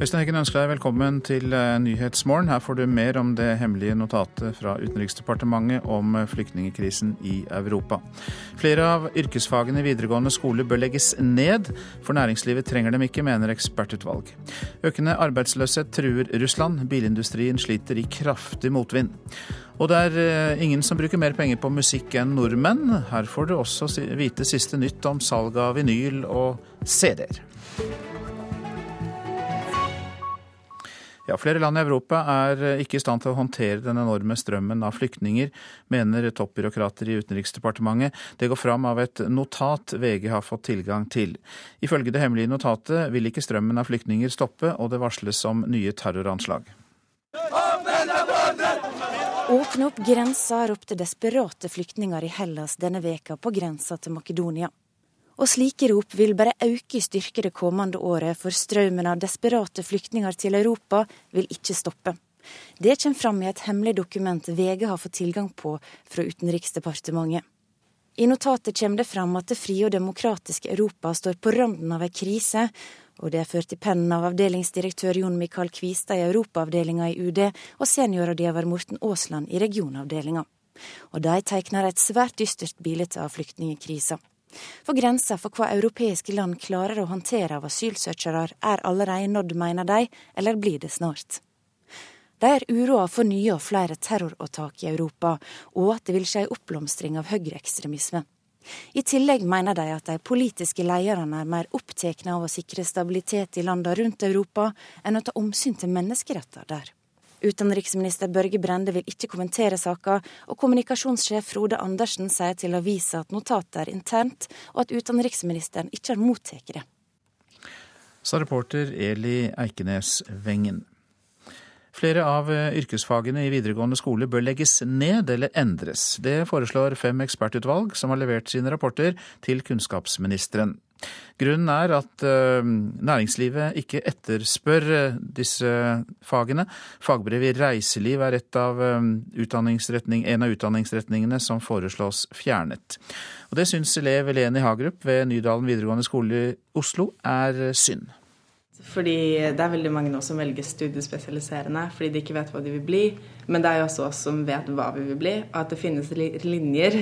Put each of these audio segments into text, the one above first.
Øystein Heggen ønsker deg velkommen til eh, Nyhetsmorgen. Her får du mer om det hemmelige notatet fra Utenriksdepartementet om flyktningekrisen flyktningkrisen i Europa. Flere av yrkesfagene i videregående skole bør legges ned, for næringslivet trenger dem ikke, mener ekspertutvalg. Økende arbeidsløshet truer Russland. Bilindustrien sliter i kraftig motvind. Og det er eh, ingen som bruker mer penger på musikk enn nordmenn. Her får du også vite siste nytt om salg av vinyl og CD-er. Ja, Flere land i Europa er eh, ikke i stand til å håndtere den enorme strømmen av flyktninger, mener toppbyråkrater i Utenriksdepartementet. Det går fram av et notat VG har fått tilgang til. Ifølge det hemmelige notatet vil ikke strømmen av flyktninger stoppe, og det varsles om nye terroranslag. Åpne opp grensa, ropte desperate flyktninger i Hellas denne veka på grensa til Makedonia. Og slike rop vil bare øke i styrke det kommende året, for strømmen av desperate flyktninger til Europa vil ikke stoppe. Det kommer fram i et hemmelig dokument VG har fått tilgang på fra Utenriksdepartementet. I notatet kommer det fram at det frie og demokratiske Europa står på randen av ei krise, og det er ført i pennen av avdelingsdirektør Jon Michael Kvistad i Europaavdelinga i UD og seniorrådgiver Morten Aasland i regionavdelinga. Og de tegner et svært dystert bilde av flyktningkrisa. For grensa for hva europeiske land klarer å håndtere av asylsøkere er allerede nådd, mener de, eller blir det snart. De er uroa for nye og flere terroråtak i Europa, og at det vil skje oppblomstring av høyreekstremisme. I tillegg mener de at de politiske lederne er mer opptatt av å sikre stabilitet i landene rundt Europa enn å ta omsyn til menneskeretter der. Utenriksminister Børge Brende vil ikke kommentere saka, og kommunikasjonssjef Frode Andersen sier til avisa at notatet er internt, og at utenriksministeren ikke har mottatt det. Sa reporter Eli Eikenes Wengen. Flere av yrkesfagene i videregående skole bør legges ned eller endres. Det foreslår fem ekspertutvalg som har levert sine rapporter til kunnskapsministeren. Grunnen er at eh, næringslivet ikke etterspør eh, disse fagene. Fagbrev i reiseliv er av eh, en av utdanningsretningene som foreslås fjernet. Og Det syns elev Eleni Hagerup ved Nydalen videregående skole i Oslo er synd. Fordi det er veldig mange nå som velger studiespesialiserende fordi de ikke vet hva de vil bli. Men det er jo også oss som vet hva vi vil bli. Og at det finnes linjer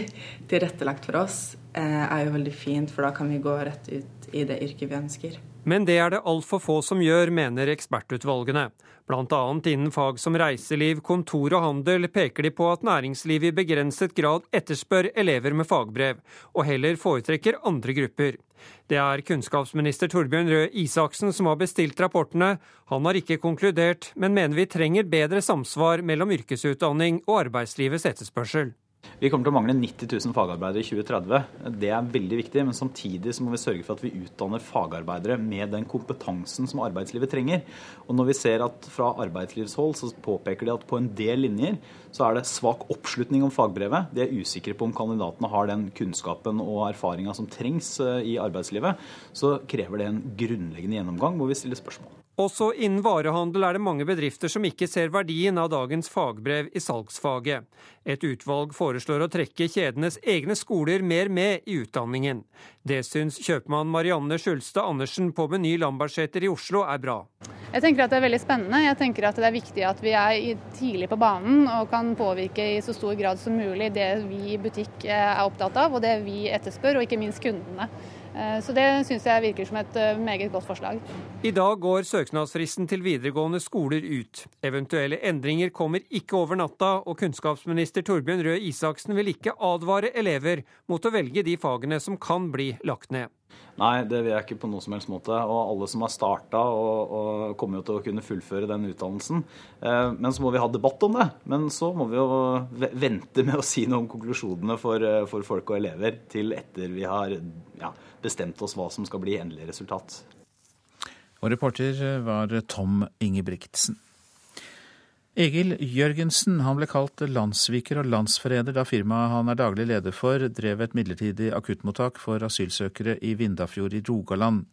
tilrettelagt for oss, er jo veldig fint, for da kan vi gå rett ut i det yrket vi ønsker. Men det er det altfor få som gjør, mener ekspertutvalgene. Bl.a. innen fag som reiseliv, kontor og handel peker de på at næringslivet i begrenset grad etterspør elever med fagbrev, og heller foretrekker andre grupper. Det er kunnskapsminister Torbjørn Røe Isaksen som har bestilt rapportene. Han har ikke konkludert, men mener vi trenger bedre samsvar mellom yrkesutdanning og arbeidslivets etterspørsel. Vi kommer til å mangle 90 000 fagarbeidere i 2030. Det er veldig viktig, men samtidig så må vi sørge for at vi utdanner fagarbeidere med den kompetansen som arbeidslivet trenger. Og når vi ser at fra arbeidslivshold så påpeker de at på en del linjer så er det svak oppslutning om fagbrevet. De er usikre på om kandidatene har den kunnskapen og erfaringa som trengs eh, i arbeidslivet. Så krever det en grunnleggende gjennomgang hvor vi stiller spørsmål. Også innen varehandel er det mange bedrifter som ikke ser verdien av dagens fagbrev i salgsfaget. Et utvalg foreslår å trekke kjedenes egne skoler mer med i utdanningen. Det syns kjøpmann Marianne Skjulstad Andersen på Meny Lambertseter i Oslo er bra. Jeg tenker at det er veldig spennende. Jeg tenker at det er viktig at vi er tidlig på banen og kan påvirke i så stor grad som mulig det vi i butikk er opptatt av, og det vi etterspør, og ikke minst kundene. Eh, så det syns jeg virker som et eh, meget godt forslag. I dag går søknadsfristen til videregående skoler ut. Eventuelle endringer kommer ikke over natta, og kunnskapsminister Torbjørn Røe Isaksen vil ikke advare elever mot å velge de fagene som kan bli lagt ned. Nei, det vil jeg ikke på noen som helst måte. Og alle som har starta, og, og, kommer jo til å kunne fullføre den utdannelsen. Eh, men så må vi ha debatt om det. Men så må vi jo vente med å si noe om konklusjonene for, for folk og elever til etter vi har ja, bestemt oss hva som skal bli endelig resultat. Og reporter var Tom Ingebrigtsen. Egil Jørgensen han ble kalt landssviker og landsforræder da firmaet han er daglig leder for, drev et midlertidig akuttmottak for asylsøkere i Vindafjord i Rogaland.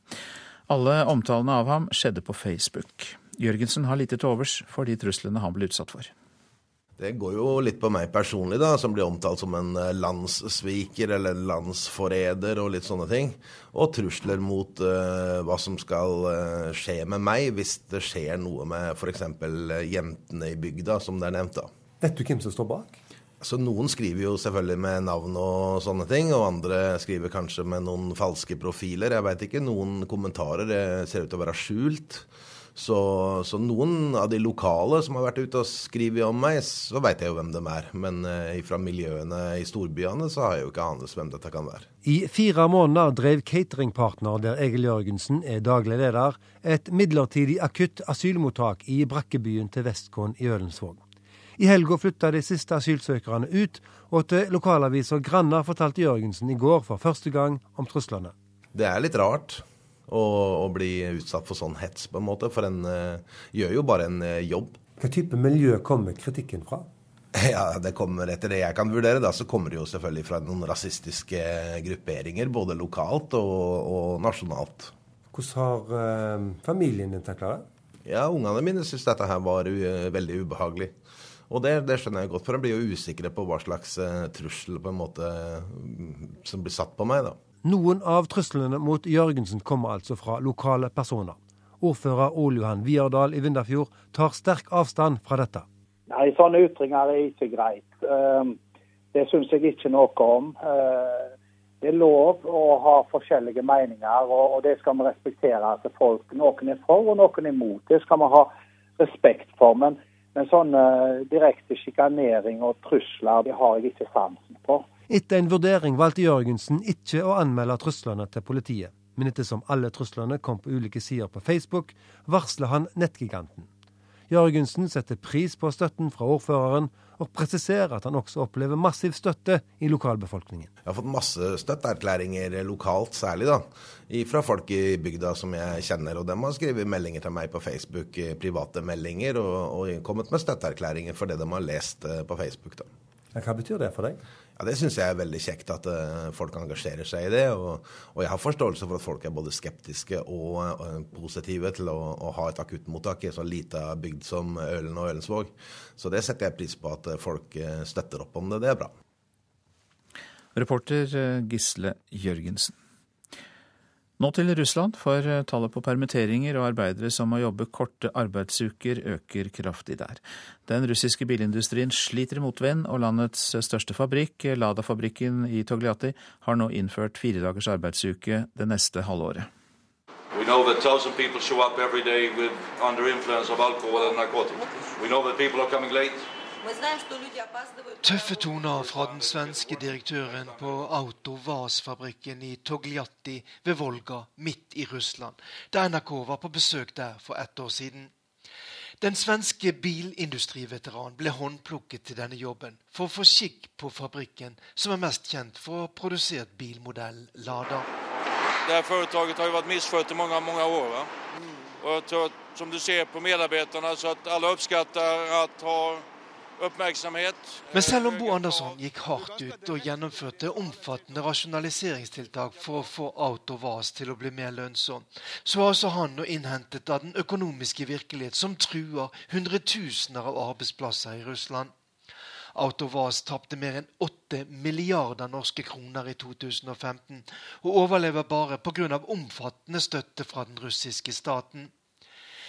Alle omtalene av ham skjedde på Facebook. Jørgensen har lite til overs for de truslene han ble utsatt for. Det går jo litt på meg personlig, da, som blir omtalt som en eh, landssviker eller en landsforræder og litt sånne ting. Og trusler mot uh, hva som skal uh, skje med meg hvis det skjer noe med f.eks. Jentene i bygda, som det er nevnt. da. Vet du hvem som står bak? Så Noen skriver jo selvfølgelig med navn og sånne ting, og andre skriver kanskje med noen falske profiler. Jeg veit ikke. Noen kommentarer ser ut til å være skjult. Så, så, noen av de lokale som har vært ute og skrevet om meg, så veit jeg jo hvem de er. Men eh, fra miljøene i storbyene så har jeg jo ikke anelse hvem dette kan være. I fire måneder drev cateringpartner, der Egil Jørgensen er daglig leder, et midlertidig akutt asylmottak i brakkebyen til Vestkorn i Ølensvåg. I helga flytta de siste asylsøkerne ut, og til lokalavisa Granna fortalte Jørgensen i går for første gang om truslene. Det er litt rart å, bli utsatt for sånn hets, på en måte. For en uh, gjør jo bare en uh, jobb. Hva type miljø kommer kritikken fra? Ja, det kommer Etter det jeg kan vurdere, da, så kommer det jo selvfølgelig fra noen rasistiske grupperinger. Både lokalt og, og nasjonalt. Hvordan har uh, familien din takla det? Ja, Ungene mine syns dette her var veldig ubehagelig. Og det, det, skjønner jeg godt, for de blir jo usikre på hva slags trussel på en måte som blir satt på meg. da. Noen av truslene mot Jørgensen kommer altså fra lokale personer. Ordfører Ole Johan Viardal i Vindafjord tar sterk avstand fra dette. Nei, Sånne ytringer er ikke greit. Ehm, det syns jeg ikke noe om. Ehm, det er lov å ha forskjellige meninger, og det skal vi respektere til folk Noen er for, og noen er imot. Det skal vi ha respekt for. Men, men sånne direkte sjikanering og trusler, det har jeg ikke sansen for. Etter en vurdering valgte Jørgensen ikke å anmelde truslene til politiet. Men ettersom alle truslene kom på ulike sider på Facebook, varsler han nettgiganten. Jørgensen setter pris på støtten fra ordføreren, og presiserer at han også opplever massiv støtte i lokalbefolkningen. Jeg har fått masse støtteerklæringer lokalt, særlig da, fra folk i bygda som jeg kjenner. Og de har skrevet meldinger til meg på Facebook, private meldinger, og, og kommet med støtteerklæringer for det de har lest eh, på Facebook. da. Hva betyr det for deg? Ja, Det syns jeg er veldig kjekt at uh, folk engasjerer seg i det. Og, og, jeg har forståelse for at folk er både skeptiske og uh, positive til å, å, ha et akuttmottak i en så lita bygd som Ølen og Ølensvåg. Så det setter jeg pris på at uh, folk støtter opp om det. Det er bra. Reporter Gisle Jørgensen. Nå til Russland, for eh, tallet på permitteringer og arbeidere som må jobbe korte arbeidsuker, øker kraftig der. Den russiske bilindustrien sliter i motvind, og landets største fabrikk, Lada-fabrikken i Togliatti, har nå innført fire dagers arbeidsuke det neste halvåret. We know that. Tøffe toner fra den svenske direktøren på Autovas-fabrikken i Togliatti ved Volga, midt i Russland, da NRK var på besøk der for ett år siden. Den svenske bilindustriveteranen ble håndplukket til denne jobben for å få skikk på fabrikken, som er mest kjent for å ha produsert bilmodell Lada. Det her Foretaket har jo vært misført i mange, mange år. Va? Og jeg tror, som du ser på medarbeiderne, så at alle oppskatter at ha men selv om Bo Andersson gikk hardt ut og gjennomførte omfattende rasjonaliseringstiltak for å få Autovas til å bli mer lønnsom, så har også han nå innhentet av den økonomiske virkelighet som truer hundretusener av arbeidsplasser i Russland. Autovas tapte mer enn 8 milliarder norske kroner i 2015, og overlever bare pga. omfattende støtte fra den russiske staten.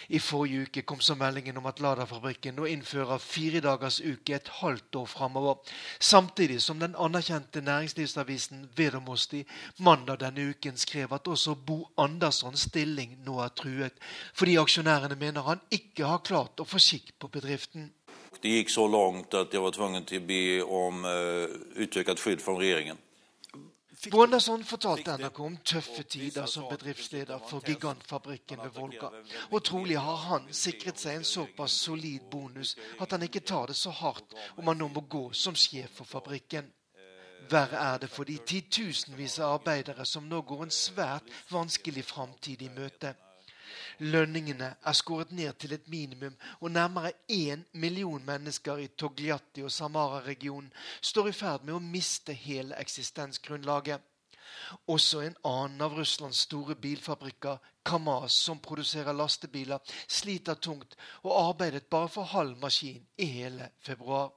I forrige uke kom så meldingen om at Lada-fabrikken nå innfører fire dagers uke et halvt år framover. Samtidig som den anerkjente næringslivsavisen Vedomosti mandag denne uken skrev at også Bo Anderssons stilling nå er truet, fordi aksjonærene mener han ikke har klart å få skikk på bedriften. Det gikk så langt at jeg var tvunget til å be om uh, skydd fra regjeringen. Bonderson fortalte NRK om tøffe tider som bedriftsleder for gigantfabrikken ved Volga. Og trolig har han sikret seg en såpass solid bonus at han ikke tar det så hardt om han nå må gå som sjef for fabrikken. Verre er det for de titusenvis av arbeidere som nå går en svært vanskelig framtid i møte. Lønningene er skåret ned til et minimum, og nærmere én million mennesker i Togliatti og Samara-regionen står i ferd med å miste hele eksistensgrunnlaget. Også en annen av Russlands store bilfabrikker, Kamaz, som produserer lastebiler, sliter tungt og arbeidet bare for halv maskin i hele februar.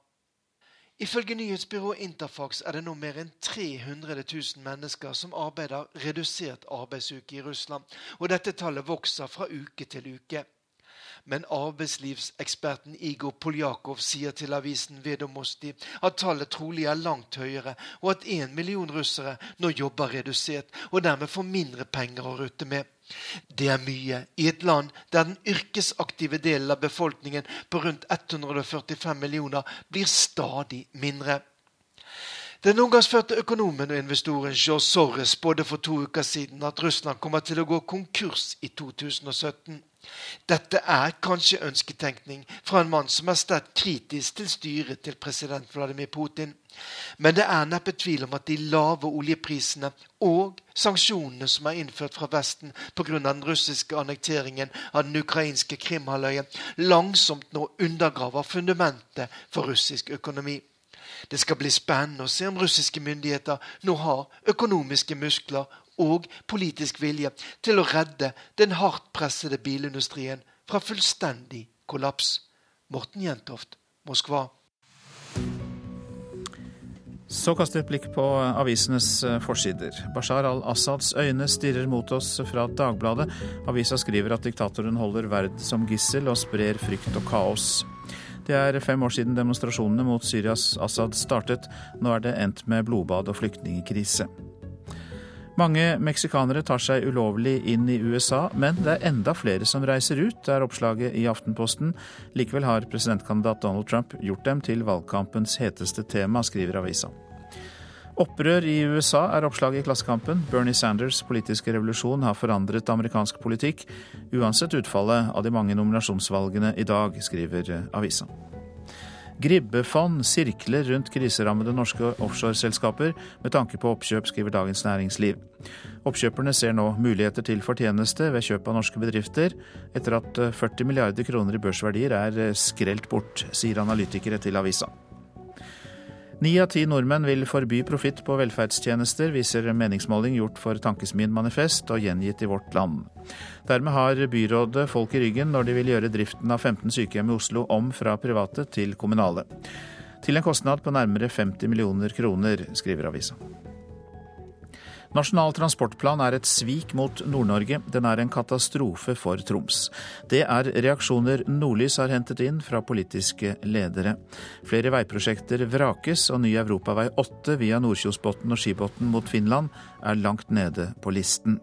Ifølge nyhetsbyrået Interfax er det nå mer enn 300 000 mennesker som arbeider redusert arbeidsuke i Russland, og dette tallet vokser fra uke til uke. Men arbeidslivseksperten Igor Poljakov sier til avisen Vedomosti at tallet trolig er langt høyere, og at én million russere nå jobber redusert og dermed får mindre penger å rutte med. Det er mye i et land der den yrkesaktive delen av befolkningen på rundt 145 millioner blir stadig mindre. Den ungarskfødte økonomen og investoren George Soros spådde for to uker siden at Russland kommer til å gå konkurs i 2017. Dette er kanskje ønsketenkning fra en mann som er sterkt kritisk til styret til president Vladimir Putin. Men det er neppe tvil om at de lave oljeprisene og sanksjonene som er innført fra Vesten pga. den russiske annekteringen av den ukrainske Krimhalvøya, langsomt nå undergraver fundamentet for russisk økonomi. Det skal bli spennende å se om russiske myndigheter nå har økonomiske muskler og politisk vilje til å redde den hardt pressede bilindustrien fra fullstendig kollaps. Morten Jentoft, Moskva. Så kaster vi et blikk på avisenes eh, forsider. Bashar al-Assads øyne stirrer mot oss fra Dagbladet. Avisa skriver at diktatoren holder verd som gissel og sprer frykt og kaos. Det er fem år siden demonstrasjonene mot Syrias Assad startet. Nå er det endt med blodbad og flyktningkrise. Mange meksikanere tar seg ulovlig inn i USA, men det er enda flere som reiser ut, er oppslaget i Aftenposten. Likevel har presidentkandidat Donald Trump gjort dem til valgkampens heteste tema, skriver avisa. Opprør i USA er oppslaget i Klassekampen. Bernie Sanders' politiske revolusjon har forandret amerikansk politikk, uansett utfallet av de mange nominasjonsvalgene i dag, skriver avisa. Gribbefond sirkler rundt kriserammede norske offshoreselskaper med tanke på oppkjøp, skriver Dagens Næringsliv. Oppkjøperne ser nå muligheter til fortjeneste ved kjøp av norske bedrifter, etter at 40 milliarder kroner i børsverdier er skrelt bort, sier analytikere til avisa. Ni av ti nordmenn vil forby profitt på velferdstjenester, viser meningsmåling gjort for Tankesmien Manifest og gjengitt i Vårt Land. Dermed har byrådet folk i ryggen når de vil gjøre driften av 15 sykehjem i Oslo om fra private til kommunale. Til en kostnad på nærmere 50 millioner kroner, skriver avisa. Nasjonal transportplan er et svik mot Nord-Norge. Den er en katastrofe for Troms. Det er reaksjoner Nordlys har hentet inn fra politiske ledere. Flere veiprosjekter vrakes, og ny europavei 8 via Nordkjosbotn og Skibotn mot Finland er langt nede på listen.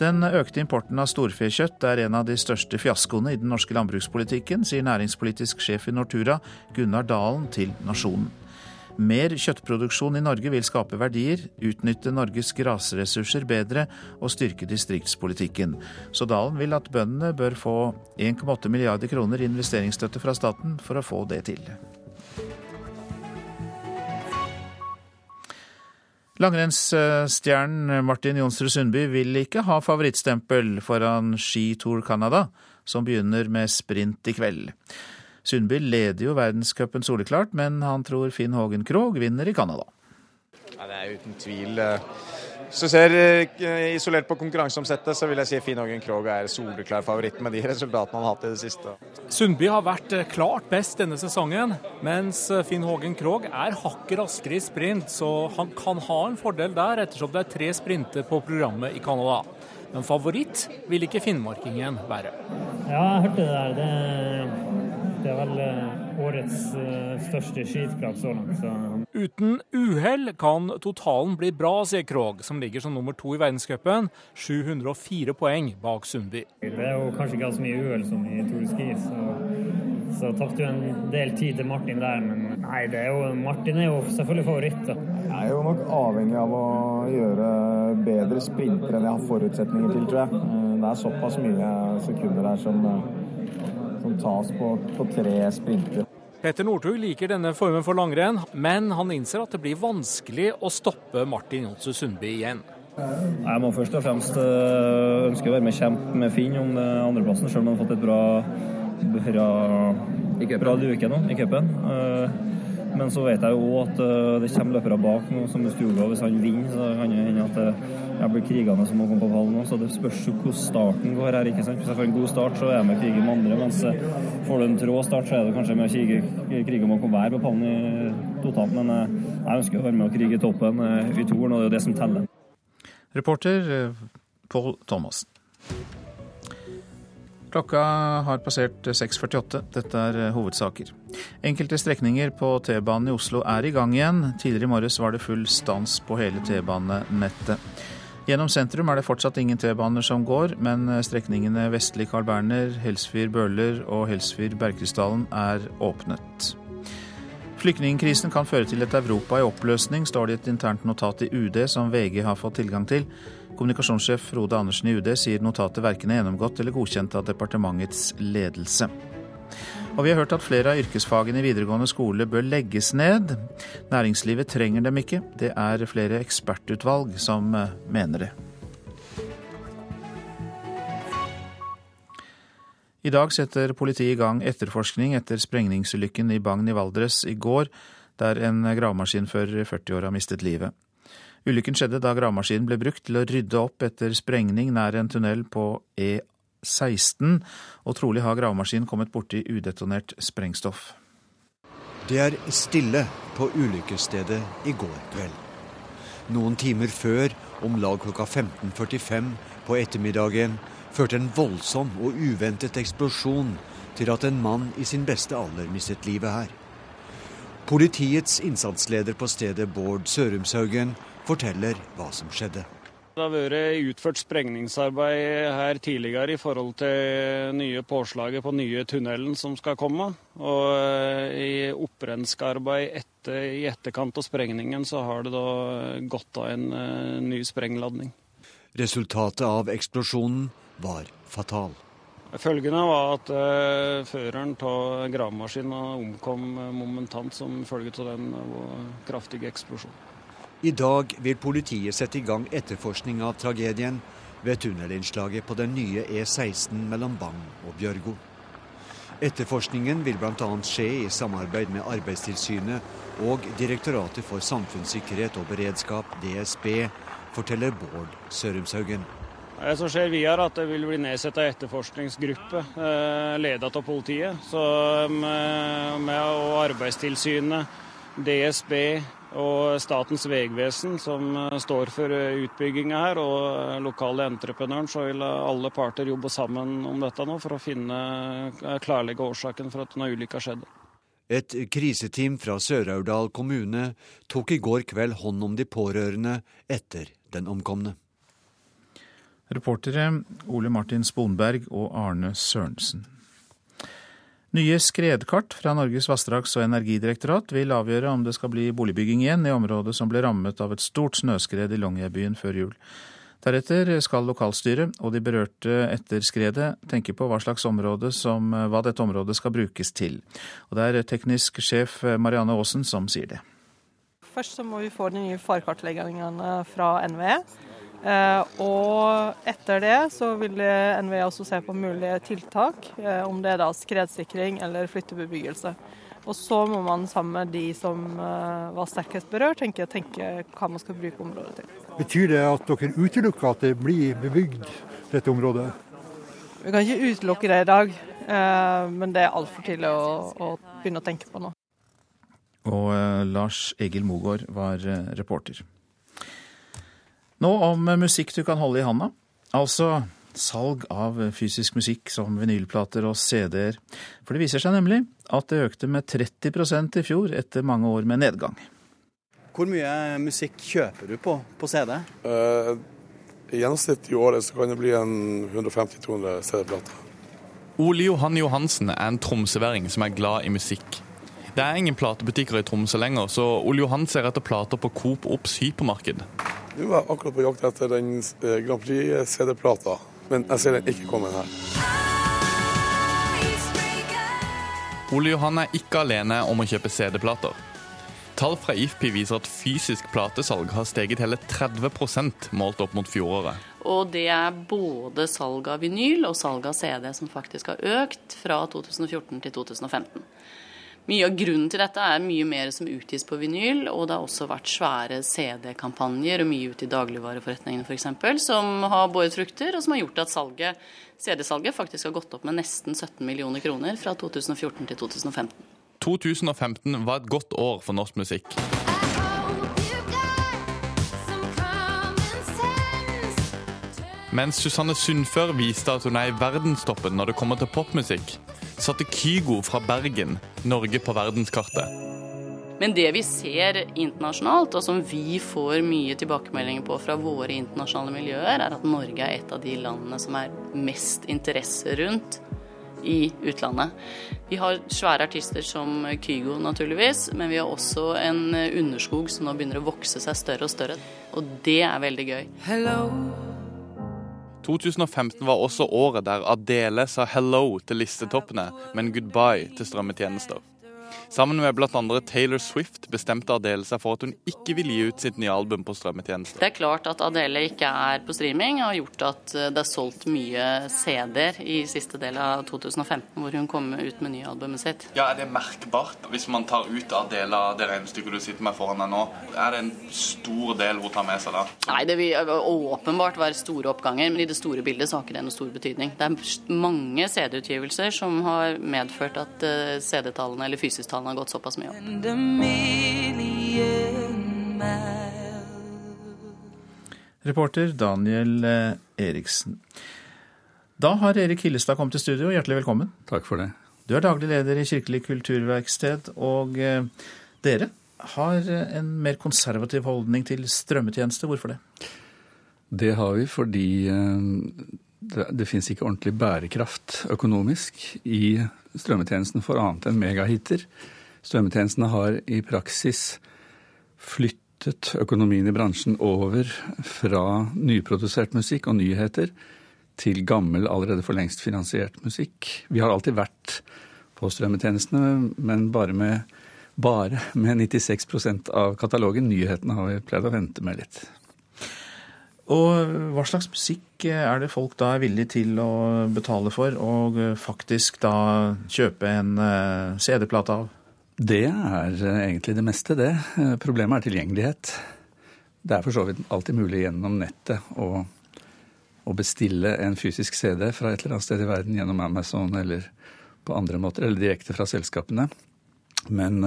Den økte importen av storfekjøtt er en av de største fiaskoene i den norske landbrukspolitikken, sier næringspolitisk sjef i Nortura, Gunnar Dalen, til Nasjonen. Mer kjøttproduksjon i Norge vil skape verdier, utnytte Norges grasressurser bedre og styrke distriktspolitikken. Så Dalen vil at bøndene bør få 1,8 milliarder kroner i investeringsstøtte fra staten for å få det til. Langrennsstjernen Martin Jonsrud Sundby vil ikke ha favorittstempel foran Ski Tour Canada, som begynner med sprint i kveld. Sundby leder jo verdenscupen soleklart, men han tror Finn Hågen Krogh vinner i Canada. Ja, det er uten tvil. Eh, hvis du ser eh, isolert på konkurranseomsettet, så vil jeg si Finn Hågen Krogh er soleklar favoritt med de resultatene han har hatt i det siste. Sundby har vært eh, klart best denne sesongen, mens Finn Hågen Krogh er hakket raskere i sprint, så han kan ha en fordel der, ettersom det er tre sprinter på programmet i Canada. Men favoritt vil ikke finnmarkingen være. Ja, jeg hørte det der. Det det er vel eh, årets eh, største skisprang så langt. Så. Uten uhell kan totalen bli bra, sier Krog, som ligger som nummer to i verdenscupen. 704 poeng bak Sundby. Det er jo kanskje ikke så mye uhell som i Tour Ski, så, så tapte jo en del tid til Martin der. Men nei, det er jo, Martin er jo selvfølgelig favoritt. Da. Jeg er jo nok avhengig av å gjøre bedre sprinter enn jeg har forutsetninger til, tror jeg. Eh, det er såpass mye sekunder her som som tas på, på tre sprinter. Petter Northug liker denne formen for langrenn, men han innser at det blir vanskelig å stoppe Martin Jonsrud Sundby igjen. Jeg må først og fremst eh, ønske å være med kjempe med Finn om andreplassen, selv om han har fått et bra, bra, bra luke nå i cupen. Men så vet jeg jo òg at eh, det kommer løpere bak nå, som Stuga. Hvis han vinner, så kan det hende at eh, jeg blir krigende som må komme på pallen. Så det spørs jo hvordan starten går her. ikke sant? Hvis jeg får en god start, så er jeg med å kriger med andre. Mens eh, får du en trå start, så er det kanskje med å krige, krige om å komme hver på pallen i totalt. Men jeg ønsker å være med å krige i toppen i toren, og det er jo det som teller. Reporter Pål Thomassen. Klokka har passert 6.48. Dette er hovedsaker. Enkelte strekninger på T-banen i Oslo er i gang igjen. Tidligere i morges var det full stans på hele T-banenettet. Gjennom sentrum er det fortsatt ingen T-baner som går, men strekningene vestlig Carl Berner, Helsfyr-Bøhler og Helsfyr-Bergkrystallen er åpnet. Flyktningkrisen kan føre til et Europa i oppløsning, står det i et internt notat i UD som VG har fått tilgang til. Kommunikasjonssjef Frode Andersen i UD sier notatet verken er gjennomgått eller godkjent av departementets ledelse. Og vi har hørt at flere av yrkesfagene i videregående skole bør legges ned. Næringslivet trenger dem ikke. Det er flere ekspertutvalg som eh, mener det. I dag setter politiet i gang etterforskning etter sprengningsulykken i Bagn i Valdres i går, der en gravemaskinfører i 40-åra mistet livet. Ulykken skjedde da gravemaskinen ble brukt til å rydde opp etter sprengning nær en tunnel på E16, og trolig har gravemaskinen kommet borti udetonert sprengstoff. Det er stille på ulykkesstedet i går kveld. Noen timer før, om lag klokka 15.45 på ettermiddagen, førte en voldsom og uventet eksplosjon til at en mann i sin beste alder mistet livet her. Politiets innsatsleder på stedet, Bård Sørumshaugen, forteller hva som skjedde. Det har vært utført sprengningsarbeid her tidligere i forhold til nye påslaget på nye tunnelen som skal komme. Og eh, i opprenskarbeid etter, i etterkant av sprengningen så har det da gått av en uh, ny sprengladning. Resultatet av eksplosjonen var fatal. Følgende var at uh, føreren av gravemaskinen omkom momentant som følge av den kraftige eksplosjonen. I dag vil politiet sette i gang etterforskning av tragedien ved tunnelinnslaget på den nye E16 mellom Bang og Bjørgo. Etterforskningen vil bl.a. skje i samarbeid med Arbeidstilsynet og Direktoratet for samfunnssikkerhet og beredskap, DSB, forteller Bård Sørumshaugen. Det som skjer videre, at det vil bli nedsatt en etterforskningsgruppe eh, ledet av politiet. Så med, med Arbeidstilsynet, DSB, og Statens vegvesen, som eh, står for eh, utbygginga her, og eh, lokale entreprenøren, så vil alle parter jobbe sammen om dette nå for å finne, klarlegge årsaken for at denne ulykka skjedde. Et kriseteam fra Sør-Aurdal kommune tok i går kveld hånd om de pårørende etter den omkomne. Reportere Ole Martin Sponberg og Arne Sørensen. Nye skredkart fra Norges vassdrags- og energidirektorat vil avgjøre om det skal bli boligbygging igjen i området som ble rammet av et stort snøskred i Longyearbyen før jul. Deretter skal lokalstyret og de berørte etter skredet tenke på hva slags område som, hva dette området skal brukes til. Og Det er teknisk sjef Marianne Aasen som sier det. Først så må vi få de nye farkartleggingene fra NVE. Eh, og etter det så vil NVE også se på mulige tiltak, eh, om det er da skredsikring eller flyttebebyggelse. Og så må man sammen med de som eh, var sterkest berørt, tenke, tenke hva man skal bruke området til. Betyr det at dere utelukker at det blir bebygd dette området? Vi kan ikke utelukke det i dag, men det er altfor tidlig å, å begynne å tenke på nå. Og Lars Egil Mogård var reporter. Nå om musikk du kan holde i handa. Altså salg av fysisk musikk som vinylplater og CD-er. For det viser seg nemlig at det økte med 30% i fjor, etter mange år med nedgang. Hvor mye musikk kjøper du på på CD? Uh, I gjennomsnitt i året så kan det bli en 150-200 CD-plater. Ole Johan Johansen er en tromsøværing som er glad i musikk. Det er ingen platebutikker i Tromsø lenger, så Ole Johan ser etter plater på Coop Obs hypermarked. Nå er jeg akkurat på jakt etter den eh, Grand Prix-CD-plata, men jeg ser den ikke komme her. Ole Johan er ikke alene om å kjøpe CD-plater. Tall fra IFPI viser at fysisk platesalg har steget hele 30% målt opp mot fjoråret. Og det er både salg av vinyl og salg av CD som faktisk har økt fra 2014 til 2015. Mye av grunnen til dette er mye mer som utgis på vinyl, og det har også vært svære CD-kampanjer og mye ute i dagligvareforretningene f.eks. som har båret frukter, og som har gjort at salget, CD-salget faktisk har gått opp med nesten 17 millioner kroner fra 2014 til 2015. 2015 var et godt år for norsk musikk. Mens Susanne Sundfør viste at hun er i verdenstoppen når det kommer til popmusikk, satte Kygo fra Bergen Norge på verdenskartet. Men det vi ser internasjonalt, og som vi får mye tilbakemeldinger på fra våre internasjonale miljøer, er at Norge er et av de landene som er mest interesse rundt i utlandet. Vi har svære artister som Kygo, naturligvis, men vi har også en underskog som nå begynner å vokse seg større og større. Og det er veldig gøy. Hello. 2015 var også året der Adele sa hello til listetoppene, men goodbye til strømmetjenester. Sammen med bl.a. Taylor Swift bestemte Adele seg for at hun ikke vil gi ut sitt nye album på strømmetjenester. Det er klart at Adele ikke er på streaming, har gjort at det er solgt mye CD-er i siste del av 2015, hvor hun kom ut med nye albumet sitt. Ja, Er det merkbart hvis man tar ut Adele av det regnestykket du sitter med foran deg nå? Er det en stor del hun tar med seg da? Nei, det vil åpenbart være store oppganger, men i det store bildet så har ikke det noe stor betydning. Det er mange CD-utgivelser som har medført at CD-tallene eller fysisk-tallene han har gått såpass mye opp. Reporter Daniel eh, Eriksen. Da har Erik Hillestad kommet til studio. Hjertelig velkommen. Takk for det. Du er daglig leder i Kirkelig kulturverksted, og eh, dere har eh, en mer konservativ holdning til strømmetjeneste. Hvorfor det? Det har vi fordi det, det fins ikke ordentlig bærekraft økonomisk i strømmetjenesten for annet enn megahiter. Strømmetjenestene har i praksis flyttet økonomien i bransjen over fra nyprodusert musikk og nyheter til gammel, allerede for lengst finansiert musikk. Vi har alltid vært på strømmetjenestene, men bare med, bare med 96% av katalogen. Nyhetene har vi pleid å vente med litt. Og hva slags musikk er det folk da er villige til å betale for, og faktisk da kjøpe en eh, CD-plate av? Det er eh, egentlig det meste, det. Eh, problemet er tilgjengelighet. Det er for så vidt alltid mulig gjennom nettet å, å bestille en fysisk CD fra et eller annet sted i verden gjennom Amazon eller på andre måter, eller direkte fra selskapene. Men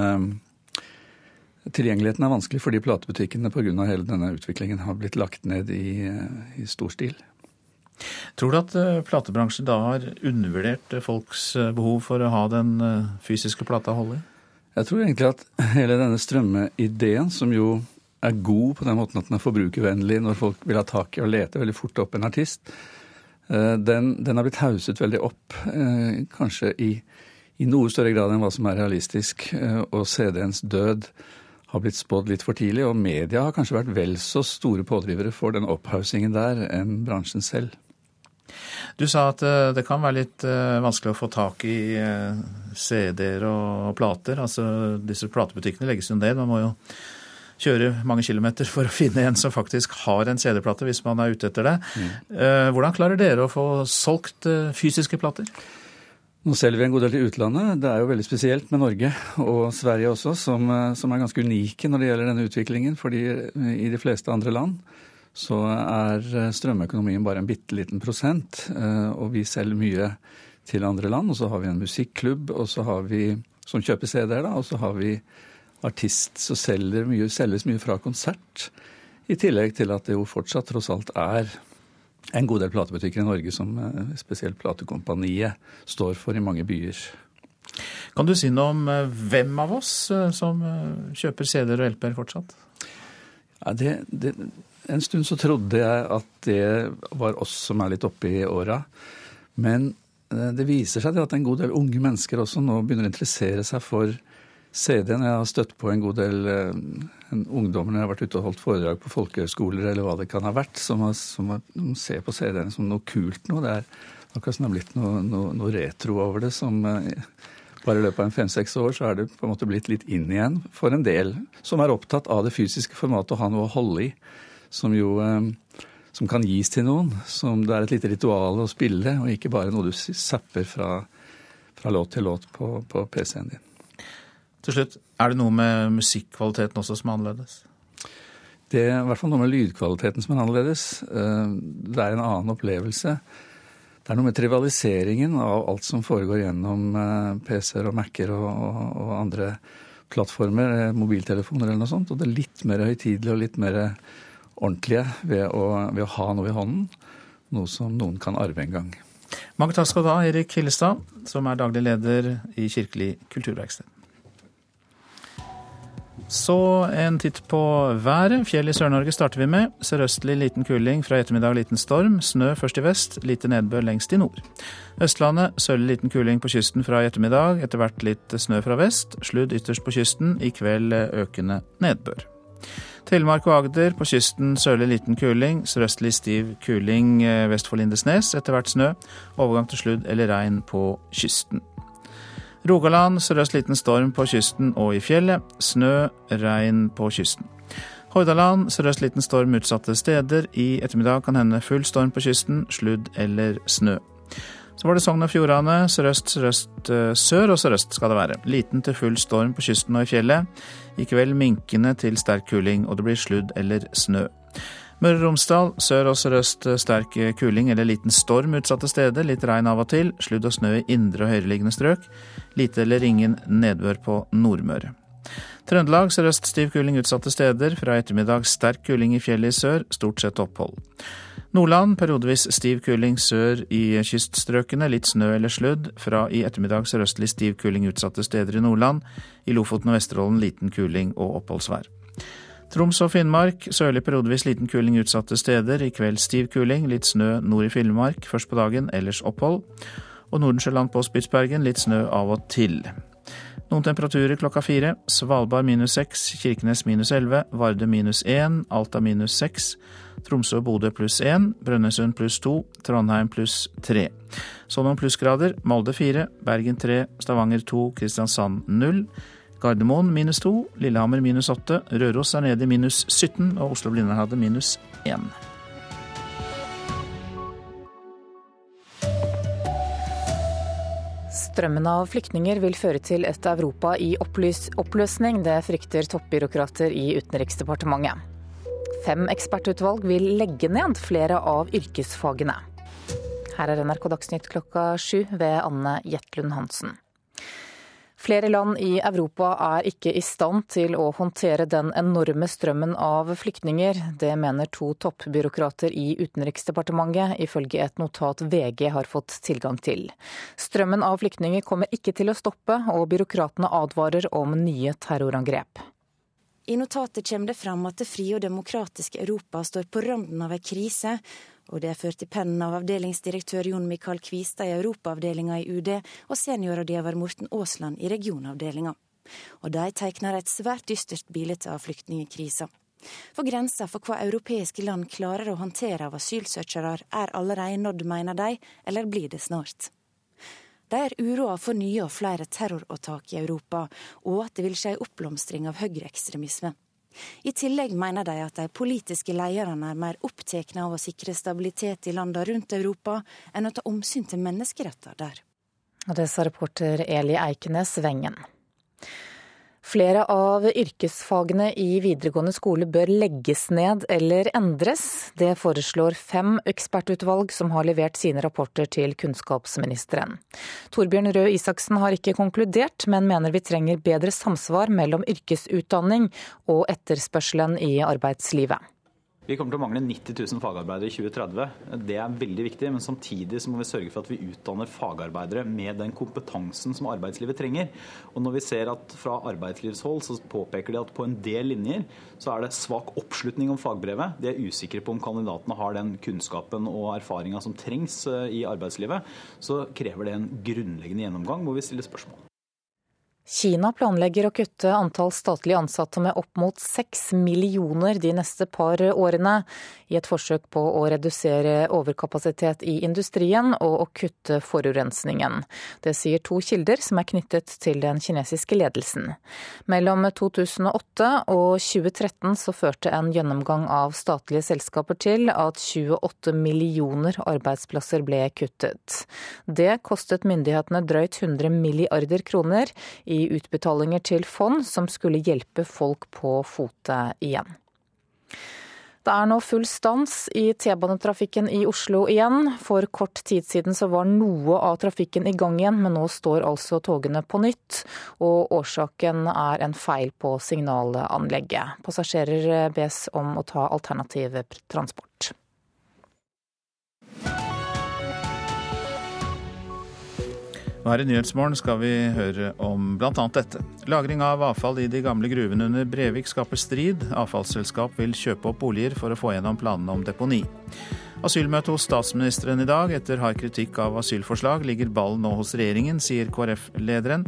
Tilgjengeligheten er vanskelig fordi platebutikkene pga. hele denne utviklingen har blitt lagt ned i, eh, i stor stil. Tror du at eh, platebransjen da har undervurdert folks eh, behov for å ha den fysiske plata holde i? Jeg tror egentlig at hele denne strømmeideen, som jo er god på den måten at den er forbrukervennlig når folk vil ha tak i og lete veldig fort opp en artist, den, den har blitt hauset veldig opp. Kanskje i, i noe større grad enn hva som er realistisk. Og CD-ens død har blitt spådd litt for tidlig, og media har kanskje vært vel så store pådrivere for den opphaussingen der enn bransjen selv. Du sa at eh, det kan være litt eh, vanskelig å få tak i eh, CD-er og plater. Altså disse platebutikkene legges jo ned. Man må jo kjøre mange kilometer for å finne en som faktisk har en CD-plate, hvis man er ute etter det. Mm. Hvordan klarer dere å få solgt fysiske plater? Nå selger vi en god del til utlandet. Det er jo veldig spesielt med Norge og Sverige også, som, eh, som, er ganske unike når det gjelder denne utviklingen. fordi eh, i de fleste andre land så er eh, strømøkonomien bare en bitte liten prosent. Og vi selger mye til andre land. Og så har vi en musikklubb og så har vi, som kjøper CD-er, da, og så har vi artist som selger mye, selges mye fra konsert. I tillegg til at det jo fortsatt tross alt er en god del platebutikker i Norge som eh, spesielt Platekompaniet står for i mange byer. Kan du si noe om eh, hvem av oss eh, som kjøper CD-er og LP-er fortsatt? Ja, det, det, en stund så trodde jeg at det var oss som er litt oppe i åra. Men det viser seg at en god del unge mennesker også nå begynner å interessere seg for CD-en. Jeg har støtt på en god del eh, ungdommer når jeg har vært ute og holdt foredrag på folkehøyskoler eller hva det kan ha vært, som, har, som har, ser på CD-en som noe kult nå. Det er akkurat som det har blitt noe, noe, noe retro over det. som eh, bare i løpet av en fem-seks år så er det på en måte blitt litt inn igjen for en del som er opptatt av det fysiske formatet, å ha noe å holde i. Som jo eh, som kan gis til noen. Som det er et lite ritual å spille, og ikke bare noe du zapper fra, fra låt til låt på, på PC-en din. Til slutt, er det noe med musikkvaliteten også som er annerledes? Det er i hvert fall noe med lydkvaliteten som er annerledes. Eh, det er en annen opplevelse. Det er noe med trivialiseringen av alt som foregår gjennom eh, PC-er og Mac-er og, og, og, andre plattformer, eh, mobiltelefoner eller noe sånt. Og det er litt mer høytidelige og litt mer ordentlige ved å, ved å ha noe i hånden. Noe som noen kan arve en gang. Mange takk skal du ha, Erik Hillestad, som er daglig leder i Kirkelig kulturverksted. Så en titt på været. Fjell i Sør-Norge starter vi med. Sørøstlig liten kuling, fra ettermiddag liten storm. Snø først i vest, lite nedbør lengst i nord. Østlandet sørlig liten kuling på kysten fra i ettermiddag. Etter hvert litt snø fra vest. Sludd ytterst på kysten. I kveld økende nedbør. Telemark og Agder på kysten sørlig liten kuling. Sørøstlig stiv kuling eh, vest for Lindesnes. Etter hvert snø. Overgang til sludd eller regn på kysten. Rogaland sørøst liten storm på kysten og i fjellet. Snø, regn på kysten. Hordaland sørøst liten storm utsatte steder. I ettermiddag kan hende full storm på kysten, sludd eller snø. Så var det Sogn og Fjordane. Sørøst, sørøst, eh, sør og sørøst skal det være. Liten til full storm på kysten og i fjellet. I kveld minkende til sterk kuling, og det blir sludd eller snø. Møre og Romsdal sør og sørøst sterk kuling eller liten storm utsatte steder. Litt regn av og til. Sludd og snø i indre og høyereliggende strøk. Lite eller ingen nedbør på Nordmøre. Trøndelag sørøst stiv kuling utsatte steder. Fra ettermiddag sterk kuling i fjellet i sør. Stort sett opphold. Nordland periodevis stiv kuling sør i kyststrøkene. Litt snø eller sludd. Fra i ettermiddag sørøstlig stiv kuling utsatte steder i Nordland. I Lofoten og Vesterålen liten kuling og oppholdsvær. Troms og Finnmark sørlig periodevis liten kuling utsatte steder. I kveld stiv kuling, litt snø nord i Finnmark først på dagen, ellers opphold. Og Nordensjøland på Spitsbergen litt snø av og til. Noen temperaturer klokka fire. Svalbard minus seks, Kirkenes minus elleve, Varde minus én, Alta minus seks, Tromsø og Bodø pluss én, Brønnøysund pluss to, Trondheim pluss tre. Så noen plussgrader. Molde fire, Bergen tre, Stavanger to, Kristiansand null. Gardermoen minus 2, Lillehammer minus 8, Røros er nede i minus 17 og Oslo-Blindern minus 1. Strømmen av flyktninger vil føre til et Europa i oppløsning. Det frykter toppbyråkrater i Utenriksdepartementet. Fem ekspertutvalg vil legge ned flere av yrkesfagene. Her er NRK Dagsnytt klokka sju ved Anne Jetlund Hansen. Flere land i Europa er ikke i stand til å håndtere den enorme strømmen av flyktninger. Det mener to toppbyråkrater i Utenriksdepartementet, ifølge et notat VG har fått tilgang til. Strømmen av flyktninger kommer ikke til å stoppe, og byråkratene advarer om nye terrorangrep. I notatet kommer det fram at det frie og demokratiske Europa står på randen av ei krise, og det er ført i pennen av avdelingsdirektør Jon Michael Kvistad i Europaavdelinga i UD og seniorrådgiver Morten Aasland i regionavdelinga. Og de tegner et svært dystert bilde av flyktningkrisa. For grensa for hva europeiske land klarer å håndtere av asylsøkere er allerede nådd, mener de, eller blir det snart. De er uroa for nye og flere terroråtak i Europa, og at det vil skje oppblomstring av høyreekstremisme. I tillegg mener de at de politiske lederne er mer opptatt av å sikre stabilitet i landene rundt Europa, enn å ta omsyn til menneskeretter der. Og det sa reporter Eli Eikenes Wengen. Flere av yrkesfagene i videregående skole bør legges ned eller endres. Det foreslår fem ekspertutvalg som har levert sine rapporter til kunnskapsministeren. Torbjørn Røe Isaksen har ikke konkludert, men mener vi trenger bedre samsvar mellom yrkesutdanning og etterspørselen i arbeidslivet. Vi kommer til å mangle 90 000 fagarbeidere i 2030. Det er veldig viktig, men samtidig så må vi sørge for at vi utdanner fagarbeidere med den kompetansen som arbeidslivet trenger. Og når vi ser at fra arbeidslivshold så påpeker de at på en del linjer så er det svak oppslutning om fagbrevet. De er usikre på om kandidatene har den kunnskapen og erfaringa som trengs eh, i arbeidslivet. Så krever det en grunnleggende gjennomgang hvor vi stiller spørsmål. Kina planlegger å kutte antall statlige ansatte med opp mot seks millioner de neste par årene, i et forsøk på å redusere overkapasitet i industrien og å kutte forurensningen. Det sier to kilder som er knyttet til den kinesiske ledelsen. Mellom 2008 og 2013 så førte en gjennomgang av statlige selskaper til at 28 millioner arbeidsplasser ble kuttet. Det kostet myndighetene drøyt 100 milliarder kroner. I utbetalinger til fond som skulle hjelpe folk på fote igjen. Det er nå full stans i T-banetrafikken i Oslo igjen. For kort tid siden så var noe av trafikken i gang igjen, men nå står altså togene på nytt. Og årsaken er en feil på signalanlegget. Passasjerer bes om å ta alternativ transport. Og her i Nyhetsmorgen skal vi høre om bl.a. dette. Lagring av avfall i de gamle gruvene under Brevik skaper strid. Avfallsselskap vil kjøpe opp boliger for å få gjennom planene om deponi. Asylmøte hos statsministeren i dag. Etter hard kritikk av asylforslag ligger ballen nå hos regjeringen, sier KrF-lederen.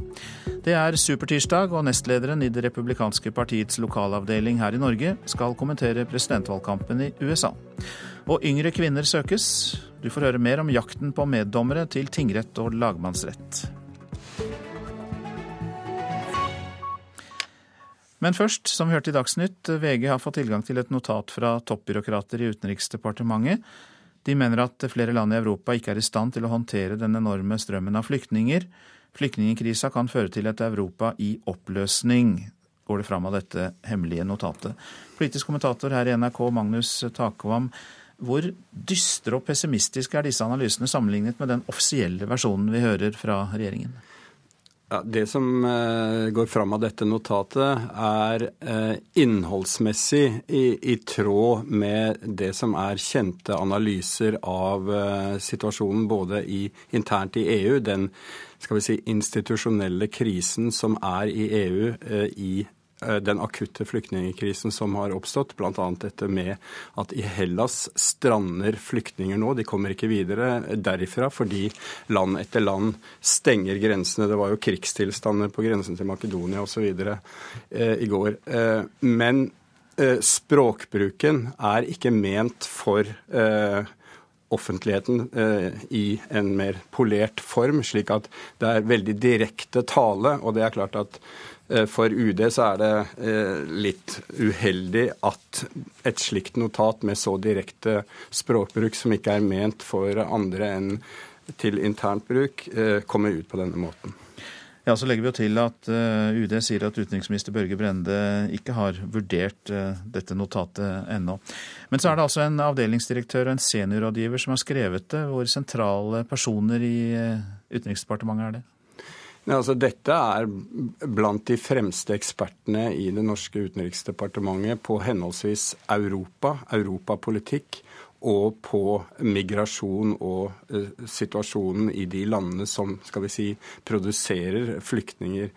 Det er supertirsdag, og nestlederen i Det republikanske partiets lokalavdeling her i Norge skal kommentere presidentvalgkampen i USA. Og yngre kvinner søkes. Du får høre mer om jakten på meddommere til tingrett og lagmannsrett. Men først, som vi hørte i Dagsnytt, VG har fått tilgang til et notat fra toppbyråkrater i Utenriksdepartementet. De mener at flere land i Europa ikke er i stand til å håndtere den enorme strømmen av flyktninger. Flyktningkrisa kan føre til et Europa i oppløsning, går det fram av dette hemmelige notatet. Politisk kommentator her i NRK, Magnus Takvam. Hvor dystre og pessimistiske er disse analysene sammenlignet med den offisielle versjonen vi hører fra regjeringen? Ja, det som uh, går fram av dette notatet, er uh, innholdsmessig i, i, tråd med det som er kjente analyser av uh, situasjonen både i, internt i EU, den skal vi si, institusjonelle krisen som er i EU i Eh, den akutte flyktningkrisen som har oppstått, bl.a. dette med at i Hellas strander flyktninger nå. De kommer ikke videre derifra fordi land etter land stenger grensene. Det var jo krigstilstander på grensen til Makedonia osv. Eh, i går. Eh, men eh, språkbruken er ikke ment for eh, offentligheten eh, i en mer polert form, slik at det er veldig direkte tale. Og det er klart at Eh, for UD så er det eh, litt uheldig at et slikt notat med så direkte språkbruk, som ikke er ment for andre enn til internt bruk, eh, kommer ut på denne måten. Ja, Så legger vi jo til at UD sier at utenriksminister Børge Brende ikke har vurdert dette notatet ennå. Men så er det altså en avdelingsdirektør og en seniorrådgiver som har skrevet det. Hvor sentrale personer i Utenriksdepartementet er det? Ja, altså dette er blant de fremste ekspertene i det norske utenriksdepartementet på henholdsvis Europa, europapolitikk og på migrasjon og uh, situasjonen i de landene som skal vi si, produserer flyktninger.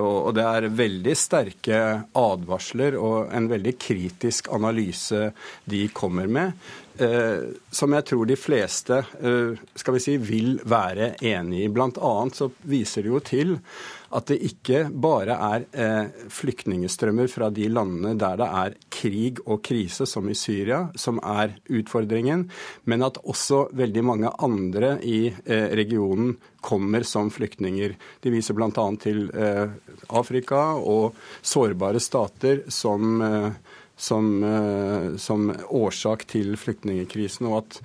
Og, det er veldig sterke advarsler og en veldig kritisk analyse de kommer med. Uh, som jeg tror de fleste uh, skal vi si, vil være enig i. Blant annet så viser det jo til at det ikke bare er eh, flyktningstrømmer fra de landene der det er krig og krise, som i Syria, som er utfordringen, men at også veldig mange andre i eh, regionen kommer som flyktninger. De viser bl.a. til eh, Afrika og sårbare stater som, eh, som, eh, som årsak til flyktningkrisen, og at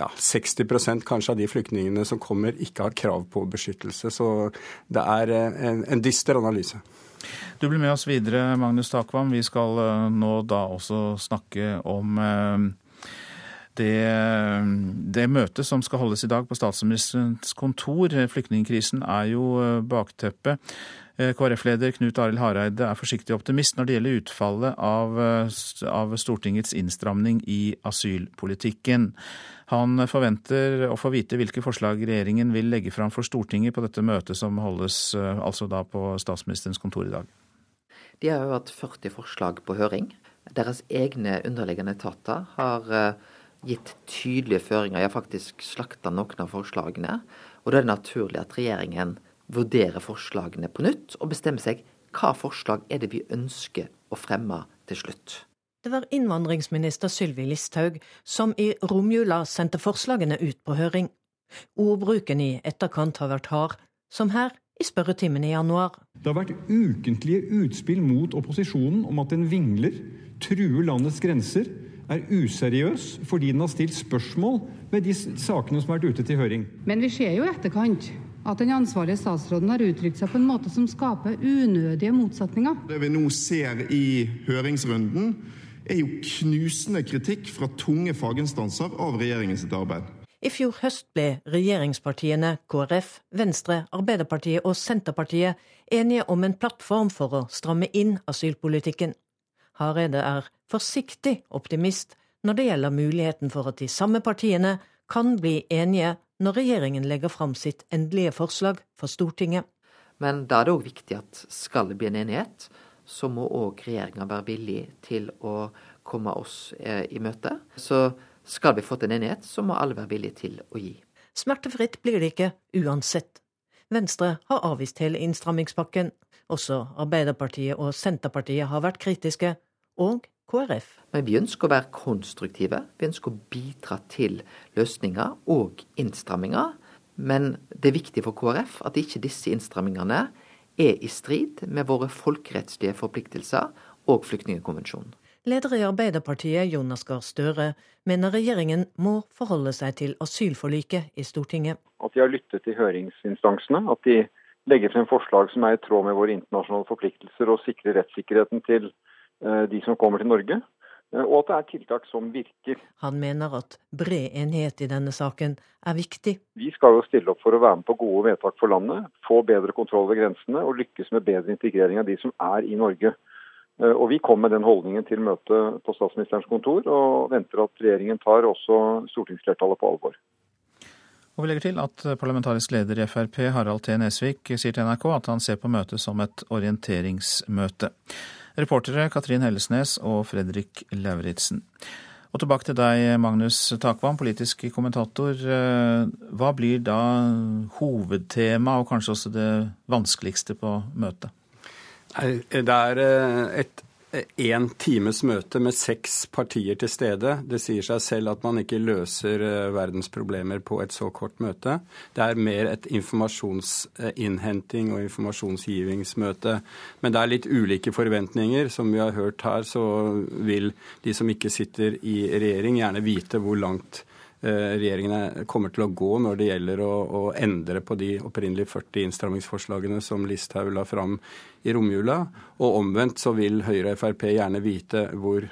ja, 60% kanskje av de flyktningene som kommer, ikke har krav på beskyttelse. Så det er en, en dyster analyse. Du blir med oss videre, Magnus Takvam. Vi skal nå da også snakke om det, det møtet som skal holdes i dag på statsministerens kontor. Flyktningkrisen er jo bakteppet. KrF-leder Knut Arild Hareide er forsiktig optimist når det gjelder utfallet av, av Stortingets innstramning i asylpolitikken. Han forventer å få vite hvilke forslag regjeringen vil legge fram for Stortinget på dette møtet som holdes eh, altså da på statsministerens kontor i dag. De har jo hatt 40 forslag på høring. Deres egne underliggende etater har eh, gitt tydelige føringer, ja faktisk slakta noen av forslagene. Og da er det naturlig at regjeringen vurderer forslagene på nytt, og bestemmer seg hva forslag er det vi ønsker å fremme til slutt. Det var innvandringsminister Sylvi Listhaug som i romjula sendte forslagene ut på høring. Ordbruken i etterkant har vært hard, som her i spørretimen i januar. Det har vært ukentlige utspill mot opposisjonen om at den vingler, truer landets grenser, er useriøs fordi den har stilt spørsmål ved de sakene som har vært ute til høring. Men vi ser jo i etterkant at den ansvarlige statsråden har uttrykt seg på en måte som skaper unødige motsetninger. Det vi nå ser i høringsrunden, er jo knusende kritikk fra tunge faginstanser av regjeringens arbeid. I fjor høst ble regjeringspartiene KrF, Venstre, Arbeiderpartiet og Senterpartiet enige om en plattform for å stramme inn asylpolitikken. Hareide er forsiktig optimist når det gjelder muligheten for at de samme partiene kan bli enige når regjeringen legger fram sitt endelige forslag for Stortinget. Men da er det òg viktig at skal det bli en enighet, så må òg regjeringa være villig til å komme oss eh, i møte. Så skal vi få til en enighet, så må alle være villige til å gi. Smertefritt blir det ikke uansett. Venstre har avvist hele innstrammingspakken. Også Arbeiderpartiet og Senterpartiet har vært kritiske, og KrF. Men vi ønsker å være konstruktive. Vi ønsker å bidra til løsninger og innstramminger. Men det er viktig for KrF at ikke disse innstrammingene er i strid med våre folkerettslige forpliktelser og flyktningkonvensjonen. Leder i Arbeiderpartiet, Jonas Gahr Støre, mener regjeringen må forholde seg til asylforliket i Stortinget. At de har lyttet til høringsinstansene, at de legger frem forslag som er i tråd med våre internasjonale forpliktelser og sikrer rettssikkerheten til eh, de som kommer til Norge. Eh, og at det er tiltak som virker. Han mener at bred enighet i denne saken er viktig. Vi skal jo stille opp for å være med på gode vedtak for landet, få bedre kontroll ved grensene og lykkes med bedre integrering av de som er i Norge. Eh, og Vi kom med den holdningen til møtet på statsministerens kontor, og venter at regjeringen tar også stortingsflertallet på alvor. Og vi legger til at parlamentarisk leder i Frp, Harald T. Nesvik, sier til NRK at han ser på møtet som et orienteringsmøte. Reportere Katrin Hellesnes og Fredrik Lauritzen. Og tilbake til deg, Magnus Takvam, politisk kommentator. Eh, hva blir da hovedtema, og kanskje også det vanskeligste på møtet? Det er eh, et én times møte med seks partier til stede. Det sier seg selv at man ikke løser eh, verdens problemer på et så kort møte. Det er mer et informasjonsinnhenting og informasjonsgivingsmøte. Men det er litt ulike forventninger. Som vi har hørt her, så vil de som ikke sitter i regjering, gjerne vite hvor langt Eh, regjeringene kommer til å gå når det gjelder å, å endre på de opprinnelig 40 innstrammingsforslagene som Listhaug la fram i romjula. Og omvendt så vil Høyre og Frp gjerne vite hvor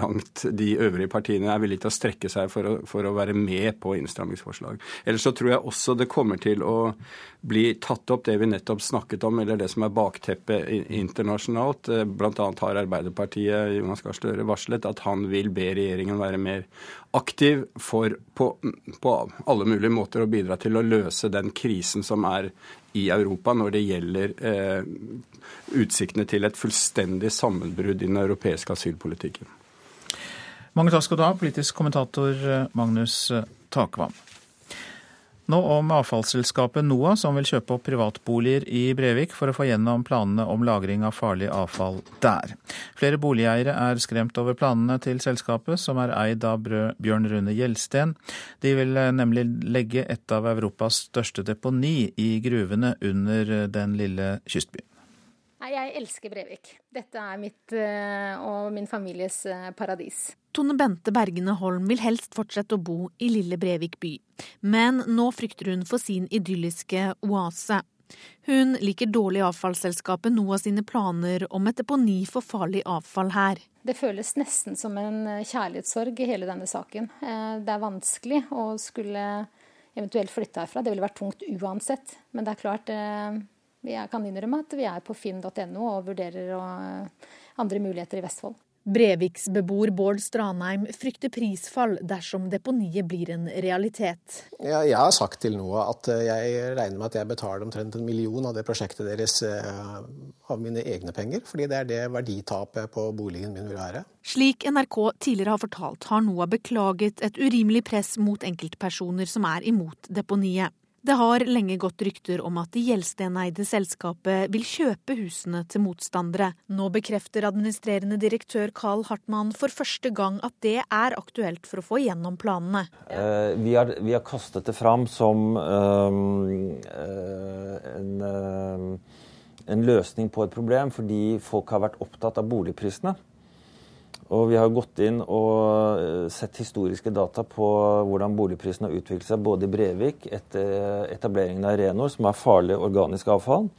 langt de øvrige partiene er villige til å strekke seg for å, for å være med på innstrammingsforslag. Ellers så tror jeg også det kommer til å bli tatt opp det vi nettopp snakket om, eller det som er bakteppet internasjonalt. Bl.a. har Arbeiderpartiet Jonas Gahr Støre varslet at han vil be regjeringen være mer aktiv for på, på, alle mulige måter å bidra til å løse den krisen som er i Europa når det gjelder eh, utsiktene til et fullstendig sammenbrudd i den europeiske asylpolitikken. Mange takk skal du ha, politisk kommentator eh, Magnus eh, Takvam. Nå om avfallsselskapet NOAH, som vil kjøpe opp privatboliger i Brevik for å få gjennom planene om lagring av farlig avfall der. Flere boligeiere er skremt over planene til selskapet, som er eid av Bjørn Rune Gjelsten. De vil eh, nemlig legge et av Europas største deponi i gruvene under eh, den lille kystbyen. Nei, jeg elsker Brevik. Dette er mitt eh, og min families paradis. Tone Bente Bergene Holm vil helst fortsette å bo i lille Brevik by, men nå frykter hun for sin idylliske oase. Hun liker dårlig avfallsselskapet Noah sine planer om et deponi for farlig avfall her. Det føles nesten som en kjærlighetssorg i hele denne saken. Eh, det er vanskelig å skulle eventuelt flytte herfra. Det ville vært tungt uansett. Men det er klart, eh, jeg kan innrømme at vi er på finn.no og vurderer eh, andre muligheter i Vestfold. Breviksbeboer Bård Stranheim frykter prisfall dersom deponiet blir en realitet. Ja, jeg har sagt til nå at eh, jeg regner med at jeg betaler omtrent en million av det prosjektet deres eh, av mine egne penger, fordi det er det verditapet på boligen min vil være. Slik NRK tidligere har fortalt, har NOAH beklaget et urimelig press mot enkeltpersoner som er imot deponiet. Det har lenge gått rykter om at det Gjelsten-eide selskapet vil kjøpe husene til motstandere. Nå bekrefter administrerende direktør Carl Hartmann for første gang at det er aktuelt for å få gjennom planene. Eh, vi, har, vi, har, kastet det fram som øh, en, øh, en løsning på et problem, fordi folk har vært opptatt av boligprisene. Og vi har gått inn og sett historiske data på hvordan boligprisene har utviklet seg både i Brevik etter etableringen av Renor, som er farlig organisk avfall,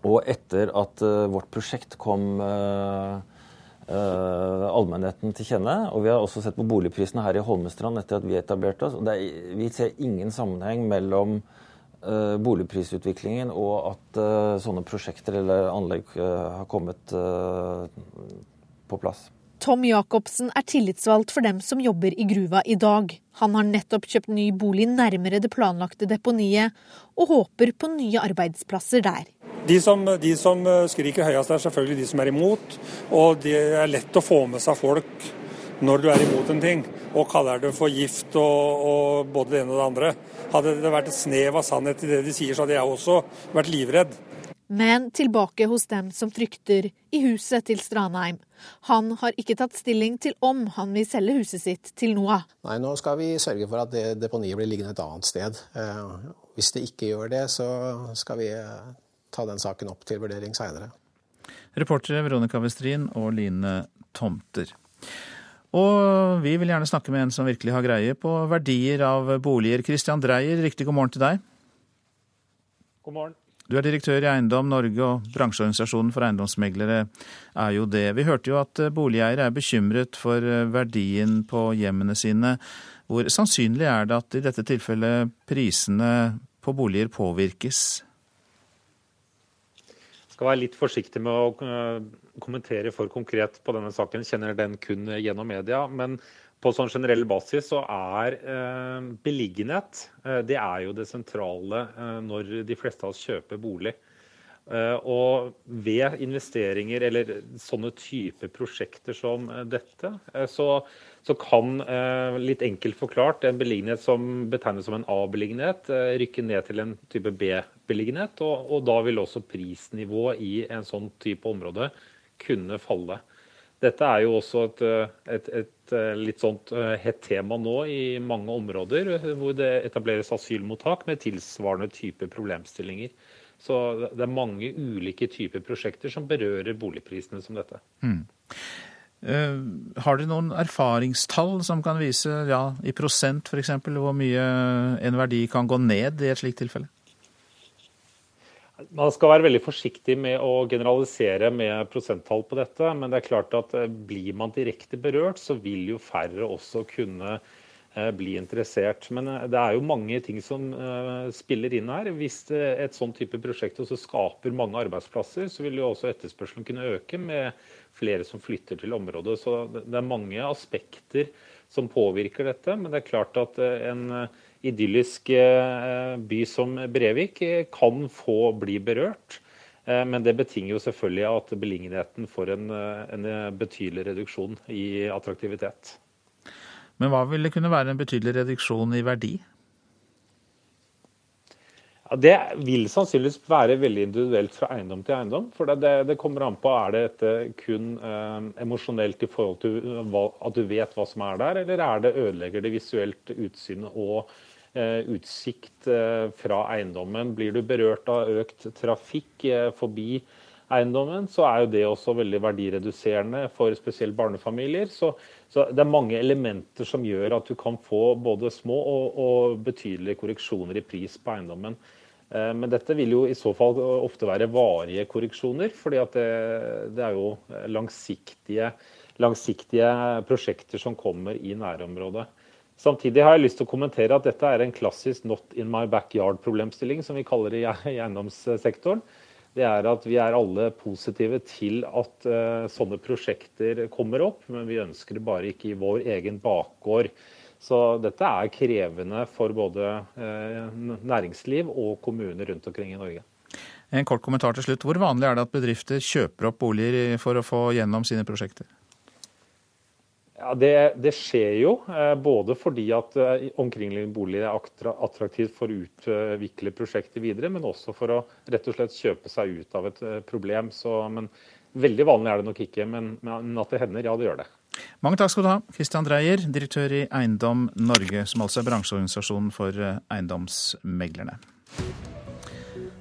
og etter at vårt prosjekt kom allmennheten til kjenne. Og vi har også sett på boligprisene her i Holmestrand etter at vi etablerte oss. er, Vi ser ingen sammenheng mellom boligprisutviklingen og at sånne prosjekter eller anlegg har kommet på plass. Tom Jacobsen er tillitsvalgt for dem som jobber i gruva i dag. Han har nettopp kjøpt ny bolig nærmere det planlagte deponiet, og håper på nye arbeidsplasser der. De som, de som skriker høyest, er selvfølgelig de som er imot. Og det er lett å få med seg folk når du er imot en ting, og kaller det for gift og, og både det ene og det andre. Hadde det vært et snev av sannhet i det de sier, så hadde jeg også vært livredd. Men tilbake hos dem som frykter, i huset til Stranheim. Han har ikke tatt stilling til om han vil selge huset sitt til NOAH. Nei, nå skal vi sørge for at det deponiet blir liggende et annet sted. Eh, hvis det ikke gjør det, så skal vi eh, ta den saken opp til vurdering seinere. Reportere Veronica Westrin og Line Tomter. Og vi vil gjerne snakke med en som virkelig har greie på verdier av boliger. Christian Dreyer, riktig god morgen til deg. God morgen. Du er direktør i Eiendom Norge, og bransjeorganisasjonen for eiendomsmeglere er jo det. Vi hørte jo at boligeiere er bekymret for verdien på hjemmene sine. Hvor sannsynlig er det at i dette tilfellet prisene på boliger påvirkes? Jeg skal være litt forsiktig med å eh, kommentere for konkret på denne saken. Kjenner den kun gjennom media. Men på sånn generell basis så er eh, beliggenhet eh, det er jo det sentrale når de fleste av oss kjøper bolig. Og ved investeringer eller sånne type prosjekter som dette, så, så kan, litt enkelt forklart, en beliggenhet som betegnes som en A-beliggenhet, rykke ned til en type B-beliggenhet. Og, og, da vil også prisnivået i en sånn type område kunne falle. Dette er jo også et, et, et litt sånt hett tema nå i mange områder, hvor det etableres asylmottak med tilsvarende type problemstillinger. Så det er mange ulike typer prosjekter som berører boligprisene som dette. Mm. Har dere noen erfaringstall som kan vise ja, i prosent f.eks. hvor mye en verdi kan gå ned i et slikt tilfelle? Man skal være veldig forsiktig med å generalisere med prosenttall på dette. Men det er klart at eh, blir man direkte berørt, så vil jo færre også kunne Eh, bli interessert. Men eh, det er jo mange ting som spiller inn her. Hvis et sånn type prosjekt også skaper mange arbeidsplasser, så vil jo også etterspørselen kunne øke med flere som flytter til området. Så det er mange aspekter som påvirker dette. Men det er klart at en idyllisk by som Brevik kan få bli berørt. Men det betinger jo selvfølgelig at beliggenheten får en, en betydelig reduksjon i attraktivitet. Men hva vil det kunne være en betydelig reduksjon i verdi? Ja, det vil sannsynligvis være veldig individuelt fra eiendom til eiendom. For det, det kommer an på er det dette kun eh, emosjonelt i forhold til hva, at du vet hva som er der, eller er det ødelegger det visuelt utsyn og eh, utsikt eh, fra eiendommen? Blir du berørt av økt trafikk eh, forbi eiendommen, så er jo det også veldig verdireduserende for spesielt barnefamilier. Så, så, det er mange elementer som gjør at du kan få både små og, og betydelige korreksjoner i pris på eiendommen. Eh, men dette vil jo i så fall ofte være varige korreksjoner, fordi det, det, er jo langsiktige, langsiktige prosjekter som kommer i nærområdet. Samtidig har jeg lyst til å kommentere at dette er en klassisk 'not in my backyard'-problemstilling, som vi kaller det i eiendomssektoren det er at vi er alle positive til at uh, sånne prosjekter kommer opp, men vi ønsker det bare ikke i vår egen bakgård. Så dette er krevende for både uh, næringsliv og kommuner rundt omkring i Norge. En kort kommentar til slutt. Hvor vanlig er det at bedrifter kjøper opp boliger for å få gjennom sine prosjekter? Ja, det, det, skjer jo, eh, både fordi at eh, omkringliggende bolig er attraktivt for å utvikle prosjektet videre, men også for å rett og slett kjøpe seg ut av et eh, problem. Så, men Veldig vanlig er det nok ikke, men, men at det hender, ja det gjør det. Mange takk skal du ha, Kristian Dreyer, direktør i Eiendom Norge, som altså er bransjeorganisasjonen for eiendomsmeglerne.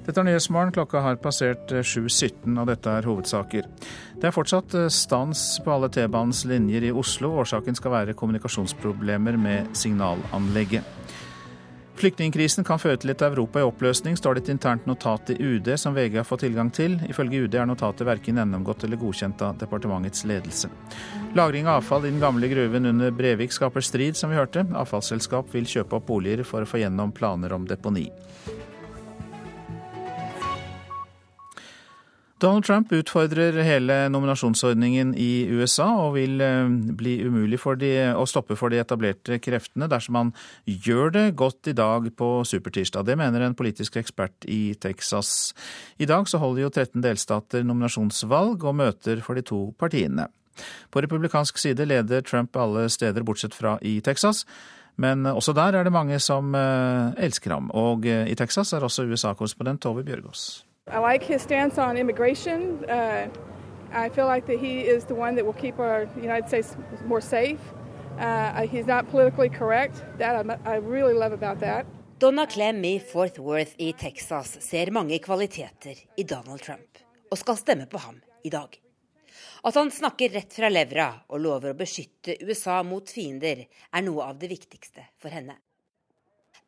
Dette er Nyhetsmorgen. Klokka har passert 7.17, og dette er hovedsaker. Det er fortsatt stans på alle T-banens linjer i Oslo. Årsaken skal være kommunikasjonsproblemer med signalanlegget. Flyktningkrisen kan føre til et Europa i oppløsning, står det et internt notat i UD som VG har fått tilgang til. Ifølge UD er notatet verken gjennomgått eller godkjent av departementets ledelse. Lagring av avfall i den gamle gruven under Brevik skaper strid, som vi hørte. Avfallsselskap vil kjøpe opp boliger for å få gjennom planer om deponi. Donald Trump utfordrer hele nominasjonsordningen i USA og vil eh, bli umulig de, å stoppe for de etablerte kreftene dersom han gjør det godt i dag på supertirsdag. Det mener en politisk ekspert i Texas. I dag så holder jo 13 delstater nominasjonsvalg og møter for de to partiene. På republikansk side leder Trump alle steder bortsett fra i Texas. Men også der er det mange som eh, elsker ham. Og eh, i Texas er også USA-korrespondent Tove Bjørgaas. I like his stance on immigration. Uh, I feel like that he is the one that will keep our United States more safe. Uh, he's not politically correct. That I, I really love about that. Donna Clem i Fort Worth i Texas ser mange kvaliteter i Donald Trump, og skal stemme på ham i dag. At han snakker rett fra levra og lover å beskytte USA mot fiender, er noe av det viktigste for henne.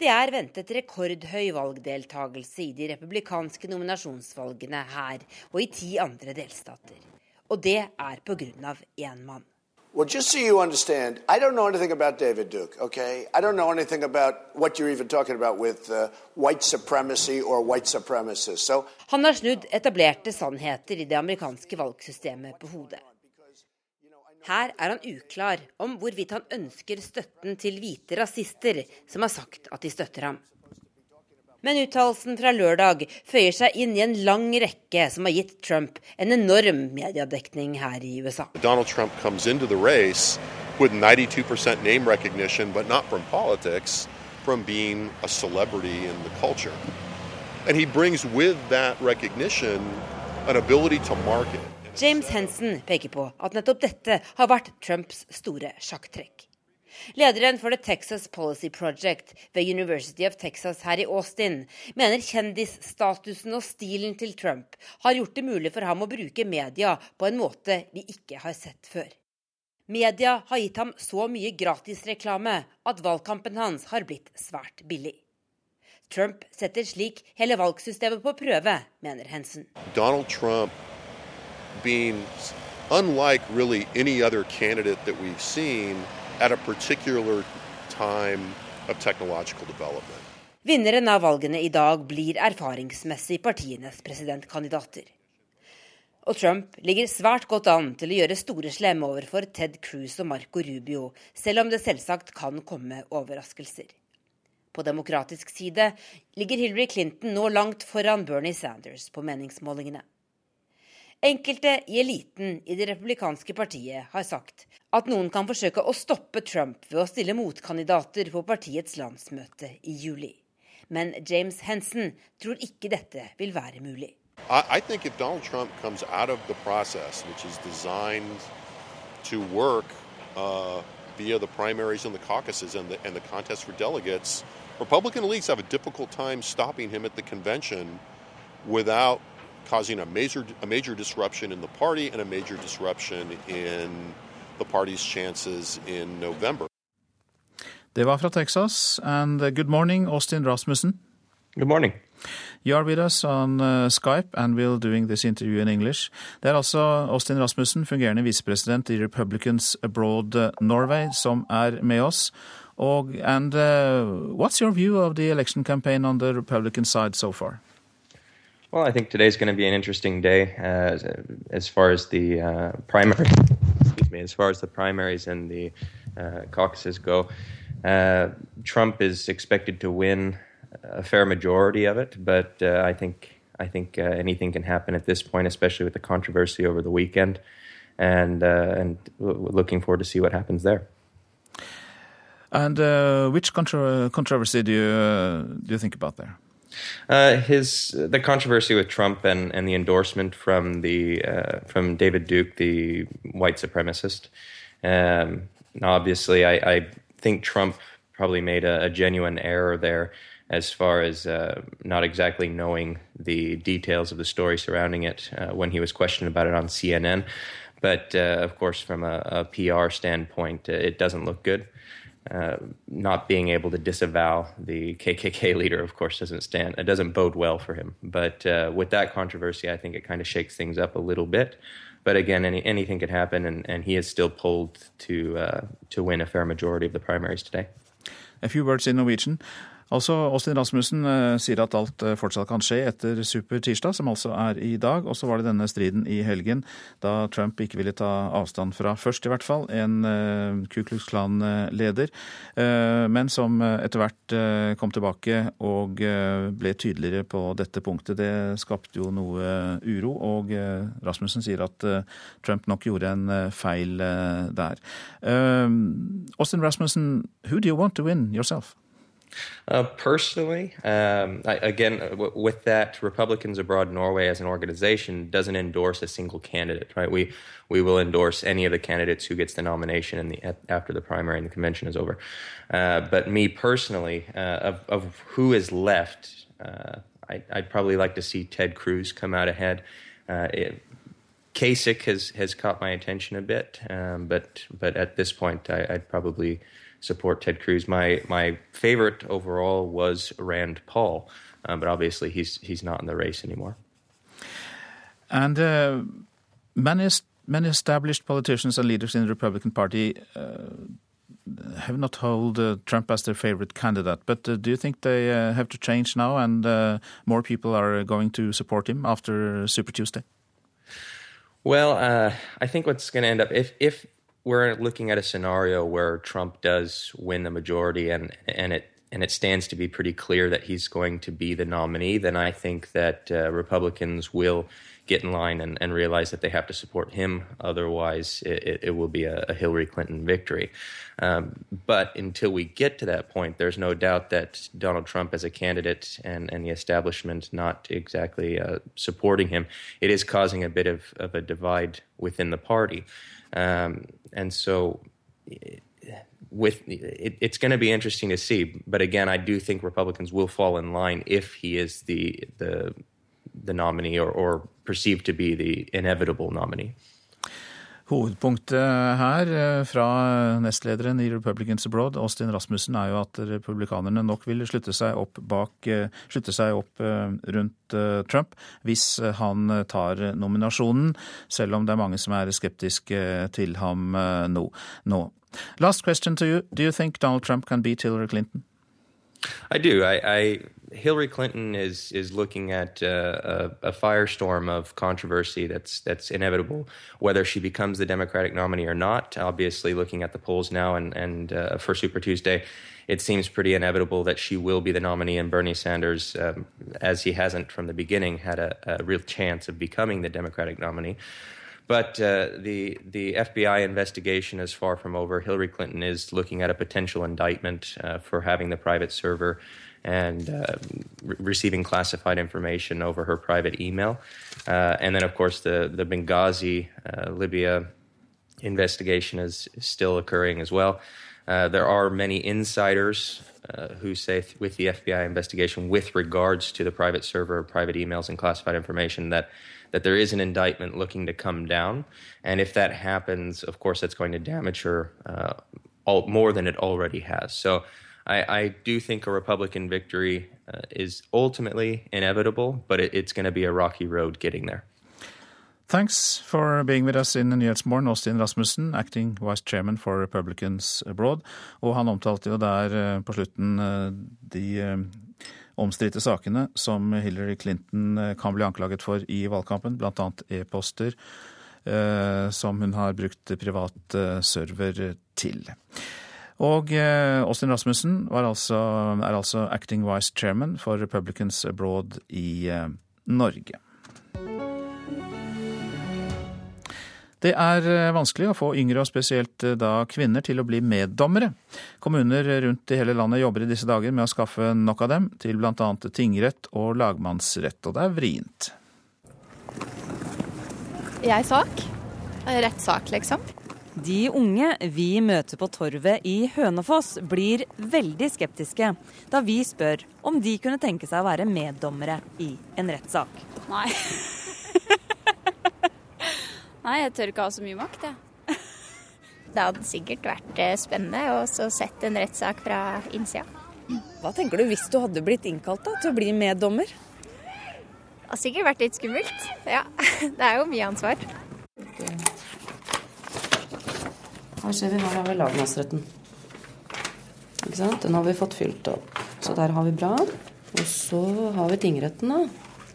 Det er ventet rekordhøy valgdeltagelse i de republikanske nominasjonsvalgene her og i ti andre delstater. Og det er pga. én mann. Well, just so you understand, I don't know anything about David Duke, okay? I don't know anything about what you're even talking about with uh, white supremacy or white supremacists. So Han har snudd etablerte sannheter i det amerikanske valgsystemet på hodet. Her er han uklar om hvorvidt han ønsker støtten til hvite rasister som har sagt at de støtter ham. Men uttalelsen fra lørdag føyer seg inn i en lang rekke som har gitt Trump en enorm mediedekning her i USA. Donald Trump comes into the race with 92% name recognition, but not from politics, from being a celebrity in the culture. And he brings with that recognition an ability to. James Henson peker på at nettopp dette har vært Trumps store sjakktrekk. Lederen for The Texas Policy Project ved University of Texas her i Austin mener kjendisstatusen og stilen til Trump har gjort det mulig for ham å bruke media på en måte vi ikke har sett før. Media har gitt ham så mye gratisreklame at valgkampen hans har blitt svært billig. Trump setter slik hele valgsystemet på prøve, mener Henson. Donald Trump being unlike really any other candidate that we've seen at a particular time of technological development. Vinneren av valgene i dag blir erfaringsmessig partienes presidentkandidater. Og Trump ligger svært godt an til å gjøre store slemme overfor Ted Cruz og Marco Rubio, selv om det selvsagt kan komme overraskelser. På demokratisk side ligger Hillary Clinton nå langt foran Bernie Sanders på meningsmålingene. Enkelte i eliten i det republikanske partiet har sagt at noen kan forsøke å stoppe Trump ved å stille motkandidater på partiets landsmøte i juli. Men James Henson tror ikke dette vil være mulig. I, I think if Donald Trump comes out of the process, which is designed to work uh, via the primaries and the caucuses and the, and the contest for delegates, Republican elites have a difficult time stopping him at the convention without causing a major, a major disruption in the party and a major disruption in the party's chances in November. Det var fra Texas. And uh, good morning, Austin Rasmussen. Good morning. You are with us on uh, Skype and we'll doing this interview in English. Det er altså Austin Rasmussen, fungerende visepresident i Republicans Abroad uh, Norway, som er med oss. Og, and uh, what's your view of the election campaign on the Republican side so far? Well, I think today's going to be an interesting day uh, as far as the uh, primary. excuse me, as far as the primaries and the uh, caucuses go. Uh, Trump is expected to win a fair majority of it, but uh, I think I think uh, anything can happen at this point, especially with the controversy over the weekend, and and looking forward to see what happens there. And which contra- controversy do you do you think about there? Uh, his the controversy with Trump and, and the endorsement from the uh, from David Duke, the white supremacist. Um, obviously, I, I, think Trump probably made a, a genuine error there as far as uh, not exactly knowing the details of the story surrounding it uh, when he was questioned about it on CNN. But uh, of course, from a, a PR standpoint, uh, it doesn't look good. Uh, not being able to disavow the KKK leader, of course, doesn't stand. It doesn't bode well for him. But uh, with that controversy, I think it kind of shakes things up a little bit. But again, any, anything could happen, and, and he is still pulled to uh, to win a fair majority of the primaries today. A few words in Norwegian. Altså, Austin Rasmussen eh, sier at alt eh, fortsatt kan skje etter supertirsdag, som altså er i dag. Og så var det denne striden i helgen, da Trump ikke ville ta avstand fra, først i hvert fall, en eh, Ku Klux Klan-leder, men som etter hvert kom tilbake og ble tydeligere på dette punktet. Det skapte jo noe uro, og Rasmussen sier at Trump nok gjorde en feil der. Austin Rasmussen, who do you want to win yourself? Uh, personally, um, I, again, w- with that, Republicans Abroad Norway as an organization doesn't endorse a single candidate, right? We we will endorse any of the candidates who gets the nomination in the, after the primary and the convention is over. Uh, but me personally, uh, of, of who is left, uh, I, would probably like to see Ted Cruz come out ahead. Uh, it, Kasich has has caught my attention a bit, um, but but at this point, I, I'd probably support Ted Cruz. My my favorite overall was Rand Paul, um, but obviously he's he's not in the race anymore. And uh, many many established politicians and leaders in the Republican Party. Uh, have not held uh, Trump as their favorite candidate, but uh, do you think they uh, have to change now and uh, more people are going to support him after Super Tuesday? Well, I think what's going to end up if if we're looking at a scenario where Trump does win the majority and and it and it stands to be pretty clear that he's going to be the nominee, then I think that uh, Republicans will get in line and, and, realize that they have to support him. Otherwise, it, it will be a, a, Hillary Clinton victory. Um, but until we get to that point, there's no doubt that Donald Trump as a candidate and, and the establishment not exactly uh, supporting him, it is causing a bit of, of a divide within the party. Um, and so with it, it's going to be interesting to see. But again, I do think Republicans will fall in line if he is the the the nominee or, or perceived to be the inevitable nominee. Hovedpunktet her eh, fra nestlederen i Republicans Abroad, Austin Rasmussen, er jo at republikanerne nok vil slutte seg opp, bak, eh, slutte seg opp eh, rundt Trump hvis han tar nominasjonen, selv om det er mange som er skeptiske til ham nå. Last question to you. Do you think Donald Trump can beat Hillary Clinton? I do. I, I Hillary Clinton is is looking at uh, a, a, firestorm of controversy that's that's inevitable, whether she becomes the Democratic nominee or not. Obviously, looking at the polls now and and uh, for Super Tuesday, it seems pretty inevitable that she will be the nominee, and Bernie Sanders, um, as he hasn't from the beginning, had a, a, real chance of becoming the Democratic nominee. But uh, the the FBI investigation is far from over. Hillary Clinton is looking at a potential indictment uh, for having the private server and uh, re- receiving classified information over her private email. Uh, and then, of course, the, the Benghazi, uh, Libya investigation is, still occurring as well. Uh, there are many insiders uh, who say, th- with the FBI investigation, with regards to the private server, private emails, and classified information, that that there is an indictment looking to come down. And if that happens, of course, that's going to damage her uh, all, more than it already has. So I, I do think a Republican victory uh, is ultimately inevitable, but it, it's going to be a rocky road getting there. Thanks for being with us in Nyhetsmorgen, Austin Rasmussen, acting vice chairman for Republicans Abroad. Og han omtalte jo der eh, på slutten eh, de eh, omstridte sakene som Hillary Clinton kan bli anklaget for i valgkampen, bl.a. e-poster som hun har brukt privat server til. Og eh, Austin Rasmussen altså, er altså acting vice chairman for Republicans Abroad i eh, Norge. Det er eh, vanskelig å få yngre, og spesielt da kvinner, til å bli meddommere. Kommuner rundt i hele landet jobber i disse dager med å skaffe nok av dem til bl.a. tingrett og lagmannsrett, og det er vrient. Jeg sak. Rettssak, liksom. De unge vi møter på torvet i Hønefoss blir veldig skeptiske da vi spør om de kunne tenke seg å være meddommere i en rettssak. Nei. Nei, jeg tør ikke ha så mye makt, jeg. Det hadde sikkert vært eh, spennende å sett en rettssak fra innsida. Hva tenker du hvis du hadde blitt innkalt da, til å bli meddommer? Det har sikkert vært litt skummelt. Ja, det er jo mye ansvar. Her ser vi, her har vi lagmannsretten. Ikke sant? Den har vi fått fylt opp. Så der har vi bra. Og så har vi tingretten, da.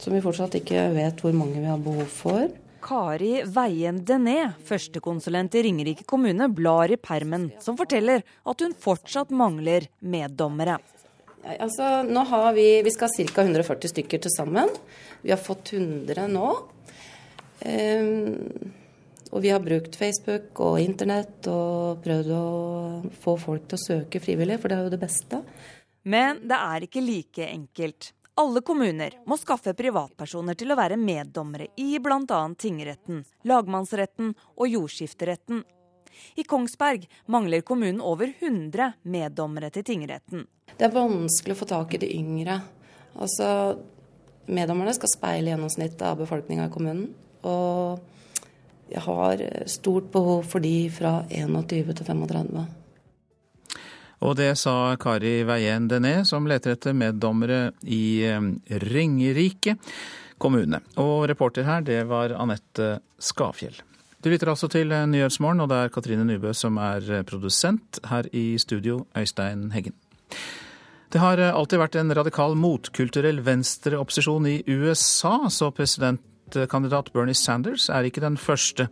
Som vi fortsatt ikke vet hvor mange vi har behov for. Kari Veien Dené, førstekonsulent i Ringerike kommune, blar i permen, som forteller at hun fortsatt mangler meddommere. Altså, nå har vi, vi skal ha ca. 140 stykker til sammen. Vi har fått 100 nå. Um, og vi har brukt Facebook og internett og prøvd å få folk til å søke frivillig, for det er jo det beste. Men det er ikke like enkelt. Alle kommuner må skaffe privatpersoner til å være meddommere i bl.a. tingretten, lagmannsretten og jordskifteretten. I Kongsberg mangler kommunen over 100 meddommere til tingretten. Det er vanskelig å få tak i de yngre. Altså, meddommerne skal speile gjennomsnittet av befolkninga i kommunen. Og jeg har stort behov for de fra 21 til 35. Og det sa Kari Veien Dené, som leter etter meddommere i Ringerike kommune. Og reporter her, det var Anette Skafjell. Du lytter altså til Nyhetsmorgen, og det er Katrine Nybø som er produsent. Her i studio, Øystein Heggen. Det har alltid vært en radikal motkulturell venstreopposisjon i USA, så president Presidentkandidat Bernie Sanders er ikke den første.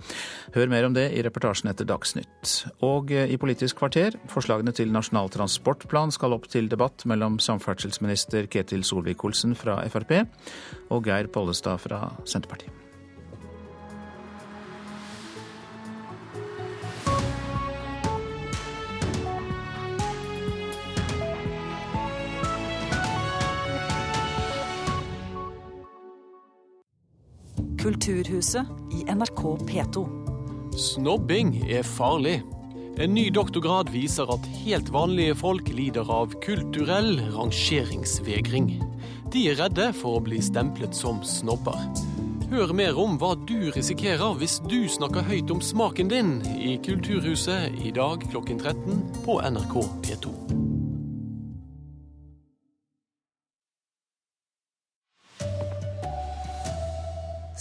Hør mer om det i reportasjen etter Dagsnytt. Og eh, i Politisk kvarter, forslagene til Nasjonal transportplan skal opp til debatt mellom samferdselsminister Ketil Solvik-Olsen fra Frp og Geir Pollestad fra Senterpartiet. Kulturhuset i NRK P2. Snobbing er farlig. En ny doktorgrad viser at helt vanlige folk lider av kulturell rangeringsvegring. De er redde for å bli stemplet som snobber. Hør mer om hva du risikerer hvis du snakker høyt om smaken din i Kulturhuset i dag klokken 13 på NRK P2.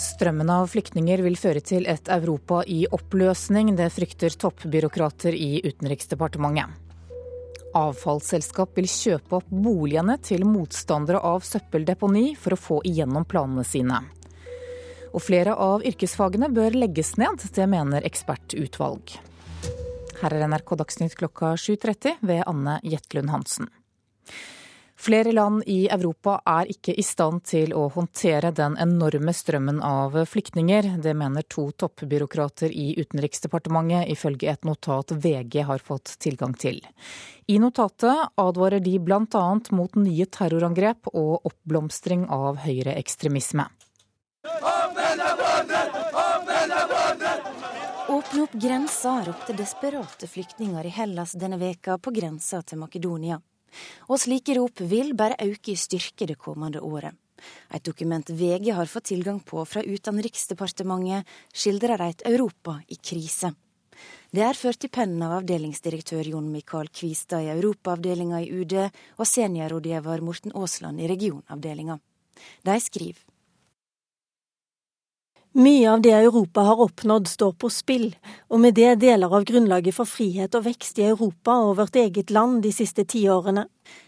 Strømmen av flyktninger vil føre til et Europa i oppløsning. Det frykter toppbyråkrater i Utenriksdepartementet. Avfallsselskap vil kjøpe opp boligene til motstandere av søppeldeponi for å få igjennom planene sine. Og flere av yrkesfagene bør legges ned, det mener ekspertutvalg. Her er NRK Dagsnytt klokka 7.30 ved Anne Jetlund Hansen. Flere land i Europa er ikke i stand til å håndtere den enorme strømmen av flyktninger. Det mener to toppbyråkrater i Utenriksdepartementet, ifølge et notat VG har fått tilgang til. I notatet advarer de bl.a. mot nye terrorangrep og oppblomstring av høyreekstremisme. Åpne opp grensa, ropte desperate flyktninger i Hellas denne veka på grensa til Makedonia. Og slike rop vil bare øke i styrke det kommende året. Et dokument VG har fått tilgang på fra Utenriksdepartementet, skildrer et Europa i krise. Det er ført i pennen av avdelingsdirektør Jon Mikael Kvistad i Europaavdelinga i UD og seniorrådgiver Morten Aasland i regionavdelinga. De skriver mye av det Europa har oppnådd står på spill, og med det deler av grunnlaget for frihet og vekst i Europa og vårt eget land de siste tiårene.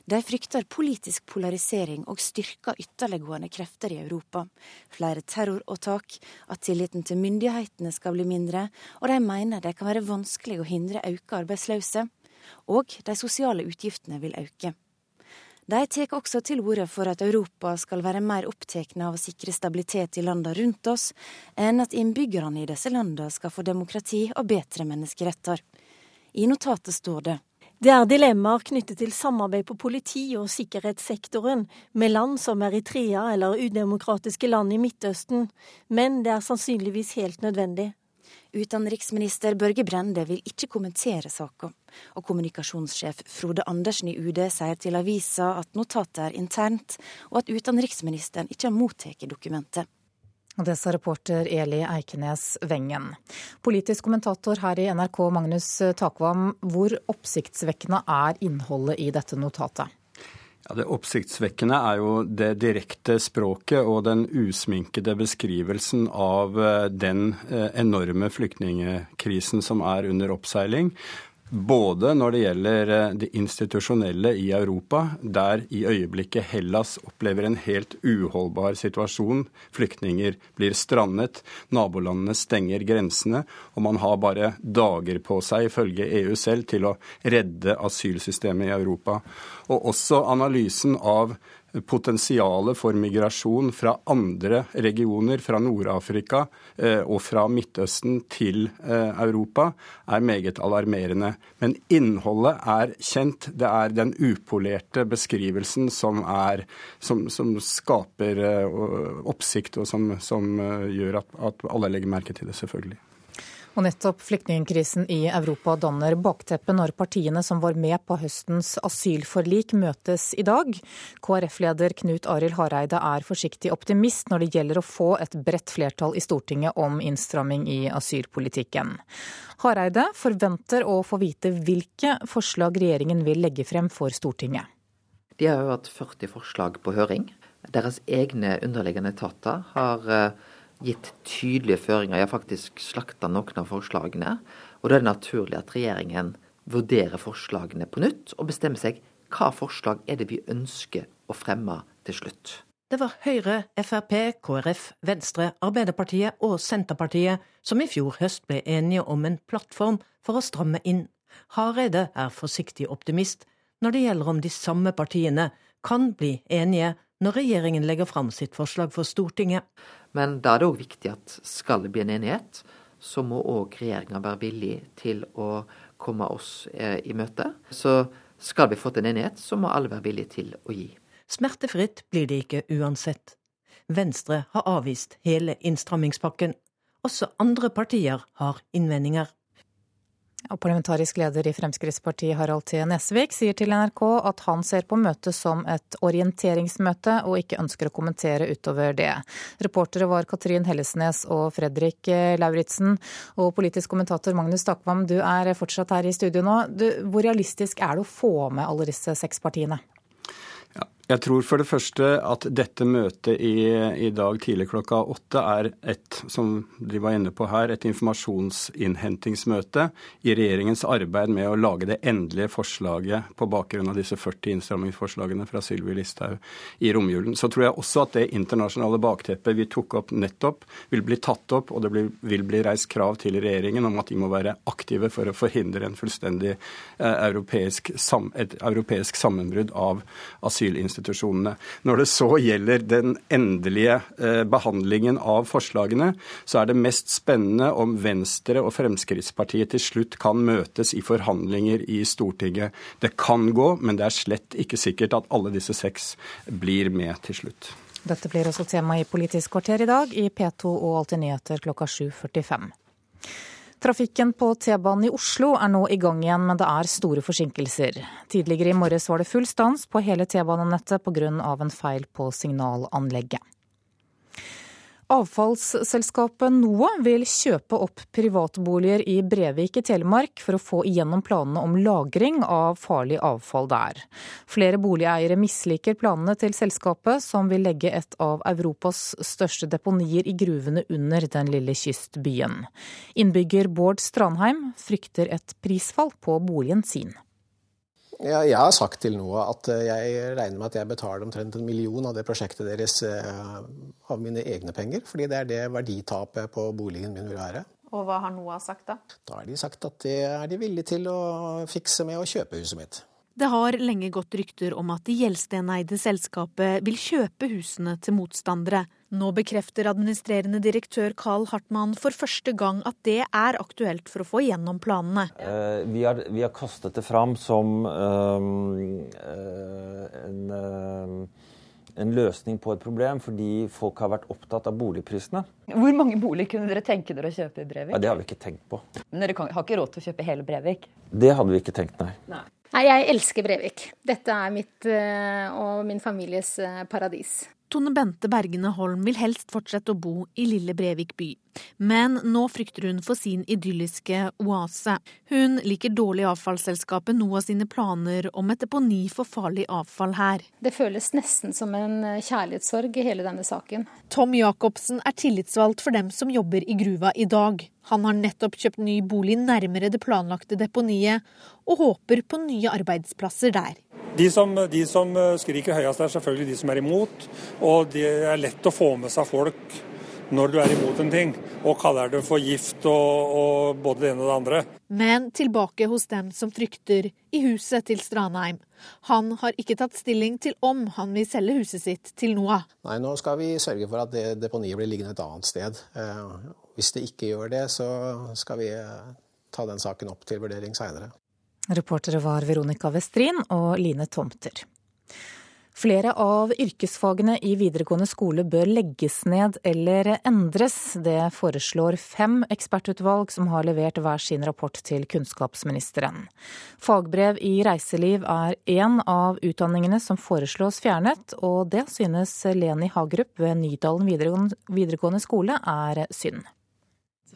De frykter politisk polarisering og styrker ytterliggående krefter i Europa. Flere terroråtak, at tilliten til myndighetene skal bli mindre, og de mener det kan være vanskelig å hindre økt arbeidsløse. Og de sosiale utgiftene vil øke. De tar også til orde for at Europa skal være mer opptatt av å sikre stabilitet i landene rundt oss, enn at innbyggerne i disse landene skal få demokrati og bedre menneskeretter. I notatet står det det er dilemmaer knyttet til samarbeid på politi- og sikkerhetssektoren med land som Eritrea eller udemokratiske land i Midtøsten, men det er sannsynligvis helt nødvendig. Utenriksminister Børge Brende vil ikke kommentere saka. Og kommunikasjonssjef Frode Andersen i UD sier til avisa at notatet er internt, og at utenriksministeren ikke har mottatt dokumentet. Det sa reporter Eli Eikenes Wengen. Politisk kommentator her i NRK, Magnus Takvam. Hvor oppsiktsvekkende er innholdet i dette notatet? Ja, Det oppsiktsvekkende er jo det direkte språket og den usminkede beskrivelsen av eh, den eh, enorme flyktningekrisen som er under oppseiling. Både når det gjelder eh, det institusjonelle i Europa, der i øyeblikket Hellas opplever en helt uholdbar situasjon. Flyktninger blir strandet, nabolandene stenger grensene, og man har bare dager på seg, ifølge EU selv, til å redde asylsystemet i Europa. Og også analysen av potensialet for migrasjon fra andre regioner, fra Nord-Afrika eh, og fra Midtøsten til eh, Europa, er meget alarmerende. Men innholdet er kjent. Det er den upolerte beskrivelsen som, er, som, som skaper eh, oppsikt, og som, som gjør at, at alle legger merke til det, selvfølgelig. Og nettopp flyktningkrisen i Europa danner bakteppet når partiene som var med på høstens asylforlik, møtes i dag. KrF-leder Knut Arild Hareide er forsiktig optimist når det gjelder å få et bredt flertall i Stortinget om innstramming i asylpolitikken. Hareide forventer å få vite hvilke forslag regjeringen vil legge frem for Stortinget. De har jo hatt 40 forslag på høring. Deres egne underliggende etater har eh, gitt tydelige føringer, ja faktisk slakta noen av forslagene. Og da er det naturlig at regjeringen vurderer forslagene på nytt, og bestemmer seg hva forslag er det vi ønsker å fremme til slutt. Det var Høyre, Frp, KrF, Venstre, Arbeiderpartiet og Senterpartiet som i fjor høst ble enige om en plattform for å stramme inn. Hareide er forsiktig optimist når det gjelder om de samme partiene kan bli enige når regjeringen legger fram sitt forslag for Stortinget. Men da er det òg viktig at skal det bli en enighet, så må òg regjeringa være villig til å komme oss eh, i møte. Så skal vi få til en enighet, så må alle være villige til å gi. Smertefritt blir det ikke uansett. Venstre har avvist hele innstrammingspakken. Også andre partier har innvendinger. Og parlamentarisk leder i Fremskrittspartiet Harald T. Nesvik sier til NRK at han ser på møtet som et orienteringsmøte, og ikke ønsker å kommentere utover det. Reportere var Katrin Hellesnes og Fredrik Lauritzen. Og politisk kommentator Magnus Takvam, du er fortsatt her i studio nå. Du, hvor realistisk er det å få med alle disse seks partiene? Jeg tror for det første at dette møtet i, i, dag tidlig klokka åtte er et, som de var inne på her, et informasjonsinnhentingsmøte i regjeringens arbeid med å lage det endelige forslaget på bakgrunn av disse 40 innstrammingsforslagene fra Sylvi Listhaug i romjulen. Så tror jeg også at det internasjonale bakteppet vi tok opp nettopp, vil bli tatt opp, og det blir, vil bli reist krav til regjeringen om at de må være aktive for å forhindre en fullstendig eh, europeisk, et europeisk sammenbrudd av asylinstitusjoner institusjonene. Når det så gjelder den endelige eh, behandlingen av forslagene, så er det mest spennende om Venstre og Fremskrittspartiet til slutt kan møtes i forhandlinger i Stortinget. Det kan gå, men det er slett ikke sikkert at alle disse seks blir med til slutt. Dette blir også tema i Politisk kvarter i dag, i P2 og Alltid nyheter klokka 7.45. Trafikken på T-banen i Oslo er nå i gang igjen, men det er store forsinkelser. Tidligere i morges var det full stans på hele T-banenettet pga. en feil på signalanlegget. Avfallsselskapet NOAH vil kjøpe opp privatboliger i Brevik i Telemark for å få igjennom planene om lagring av farlig avfall der. Flere boligeiere misliker planene til selskapet, som vil legge et av Europas største deponier i gruvene under den lille kystbyen. Innbygger Bård Strandheim frykter et prisfall på boligen sin. Ja, jeg har sagt til NOAH at eh, jeg regner med at jeg betaler omtrent en million av det prosjektet deres eh, av mine egne penger, fordi det er det verditapet på boligen min vil være. Og hva har NOAH sagt da? Da har de sagt at det er de villige til å fikse med å kjøpe huset mitt. Det har lenge gått rykter om at det Gjelsten-eide selskapet vil kjøpe husene til motstandere. Nå bekrefter administrerende direktør Carl Hartmann for første gang at det er aktuelt for å få gjennom planene. Eh, vi, har, vi, har, kastet det fram som um, en, en løsning på et problem, fordi folk har vært opptatt av boligprisene. Hvor mange boliger kunne dere tenke dere å kjøpe i Brevik? Ja, det har vi ikke tenkt på. Men dere kan, har ikke råd til å kjøpe hele Brevik? Det hadde vi ikke tenkt, nei. nei. Nei, jeg elsker Brevik. Dette er mitt eh, og min families eh, paradis. Tone Bente Bergene Holm vil helst fortsette å bo i lille Brevik by, men nå frykter hun for sin idylliske oase. Hun liker dårlig avfallsselskapet noe av sine planer om et deponi for farlig avfall her. Det føles nesten som en eh, kjærlighetssorg i hele denne saken. Tom Jacobsen er tillitsvalgt for dem som jobber i gruva i dag. Han har nettopp kjøpt ny bolig nærmere det planlagte deponiet, og håper på nye arbeidsplasser der. De som, de som, skriker høyest, er selvfølgelig de som er imot. Og det er lett å få med seg folk når du er imot en ting, og kaller det for gift og, og både det ene og det andre. Men tilbake hos dem som frykter, i huset til Stranheim. Han har ikke tatt stilling til om han vil selge huset sitt til NOAH. Nei, nå skal vi sørge for at det deponiet blir liggende et annet sted. Eh, hvis det ikke gjør det, så skal vi eh, ta den saken opp til vurdering seinere. Reportere var Veronica Westrin og Line Tomter. Flere av yrkesfagene i videregående skole bør legges ned eller endres. Det foreslår fem ekspertutvalg som har levert hver sin rapport til kunnskapsministeren. Fagbrev i reiseliv er én av utdanningene som foreslås fjernet, og det synes Leni Hagerup ved Nydalen videregående skole er synd.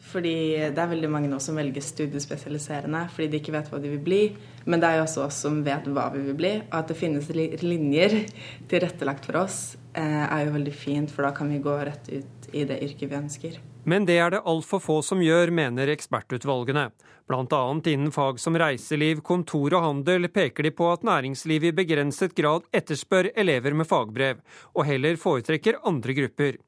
Fordi det er veldig mange nå som velger studiespesialiserende fordi de ikke vet hva de vil bli. Men det er jo også oss som vet hva vi vil bli. Og at det finnes linjer tilrettelagt for oss, eh, er jo veldig fint, for da kan vi gå rett ut i det yrket vi ønsker. Men det er det altfor få som gjør, mener ekspertutvalgene. Annet innen fag som reiseliv, kontor og handel peker de på at næringslivet i begrenset grad etterspør elever med fagbrev, og heller foretrekker andre grupper.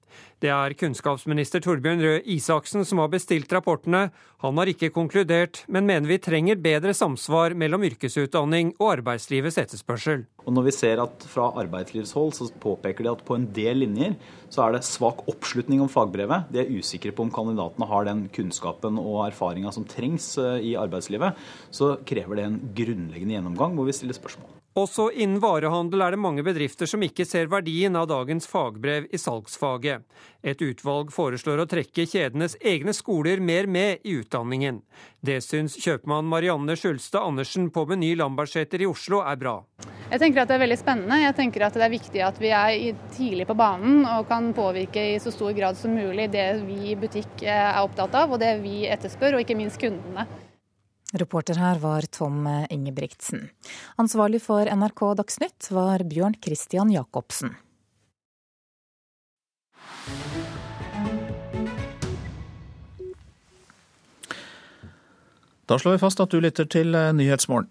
Det er kunnskapsminister Torbjørn Røe Isaksen som har bestilt rapportene. Han har ikke konkludert, men mener vi trenger bedre samsvar mellom yrkesutdanning og arbeidslivets etterspørsel. Og når vi ser at Fra arbeidslivshold så påpeker de at på en del linjer så er det svak oppslutning om fagbrevet. De er usikre på om kandidatene har den kunnskapen og erfaringa som trengs eh, i arbeidslivet. Så krever det en grunnleggende gjennomgang hvor vi stiller spørsmål. Også innen varehandel er det mange bedrifter som ikke ser verdien av dagens fagbrev i salgsfaget. Et utvalg foreslår å trekke kjedenes egne skoler mer med i utdanningen. Det syns kjøpmann Marianne Skjulstad Andersen på Meny Lambertseter i Oslo er bra. Jeg tenker at det er veldig spennende. Jeg tenker at det er viktig at vi er tidlig på banen og kan påvirke i så stor grad som mulig det vi i butikk er opptatt av, og det vi etterspør, og ikke minst kundene. Reporter her var Tom Ingebrigtsen. Ansvarlig for NRK Dagsnytt var Bjørn Christian Jacobsen. Da slår vi fast at du lytter til Nyhetsmorgen.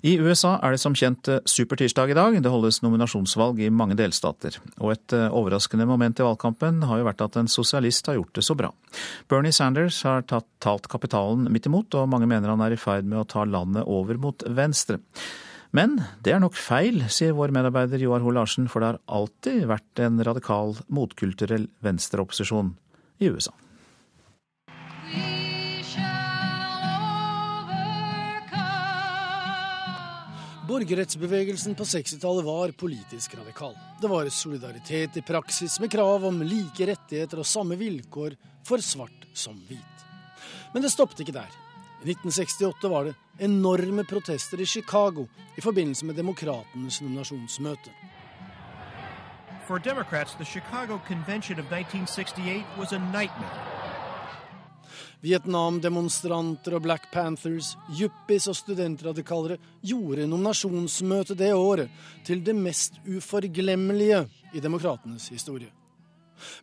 I USA er det som kjent eh, supertirsdag i dag. Det holdes nominasjonsvalg i mange delstater. Og et eh, overraskende moment i valgkampen har jo vært at en sosialist har gjort det så bra. Bernie Sanders har tatt, talt kapitalen midt imot, og mange mener han er i ferd med å ta landet over mot venstre. Men det er nok feil, sier vår medarbeider Joar Ho Larsen, for det har alltid vært en radikal, motkulturell venstreopposisjon i USA. Borgerrettsbevegelsen på 60-tallet var politisk radikal. Det var solidaritet i praksis, med krav om like rettigheter og samme vilkår for svart som hvit. Men det stoppet ikke der. I 1968 var det enorme protester i Chicago i forbindelse med demokratenes nominasjonsmøte. For Democrats, the Chicago Convention of 1968 was a. Vietnam-demonstranter og Black Panthers, yuppies og studentradikalere gjorde nominasjonsmøtet det året til det mest uforglemmelige i demokratenes historie.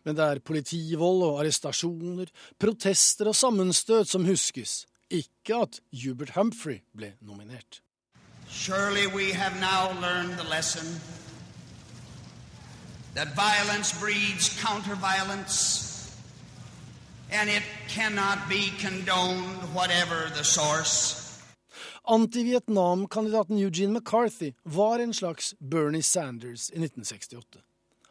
Men det er politivold og arrestasjoner, protester og sammenstøt som huskes, ikke at Hubert Humphrey ble nominert. Surely we have now learned the lesson that violence breeds counter-violence and it cannot be condoned, whatever the source. Anti-Vietnam-kandidaten Eugene McCarthy var en slags Bernie Sanders i 1968.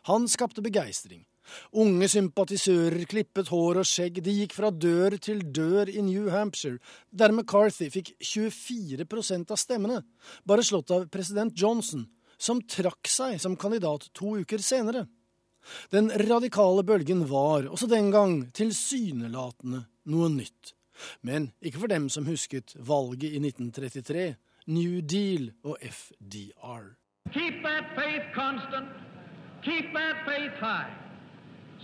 Han skapte begeistring. Unge sympatisører klippet hår og skjegg, de gikk fra dør til dør i New Hampshire, der McCarthy fikk 24% av stemmene, bare slått av president Johnson, som trakk seg som kandidat to uker senere. Den radikale bølgen var også den gang tilsynelatende noe nytt. Men ikke for dem som husket valget i 1933, New Deal og FDR. Keep that faith constant. Keep that faith high.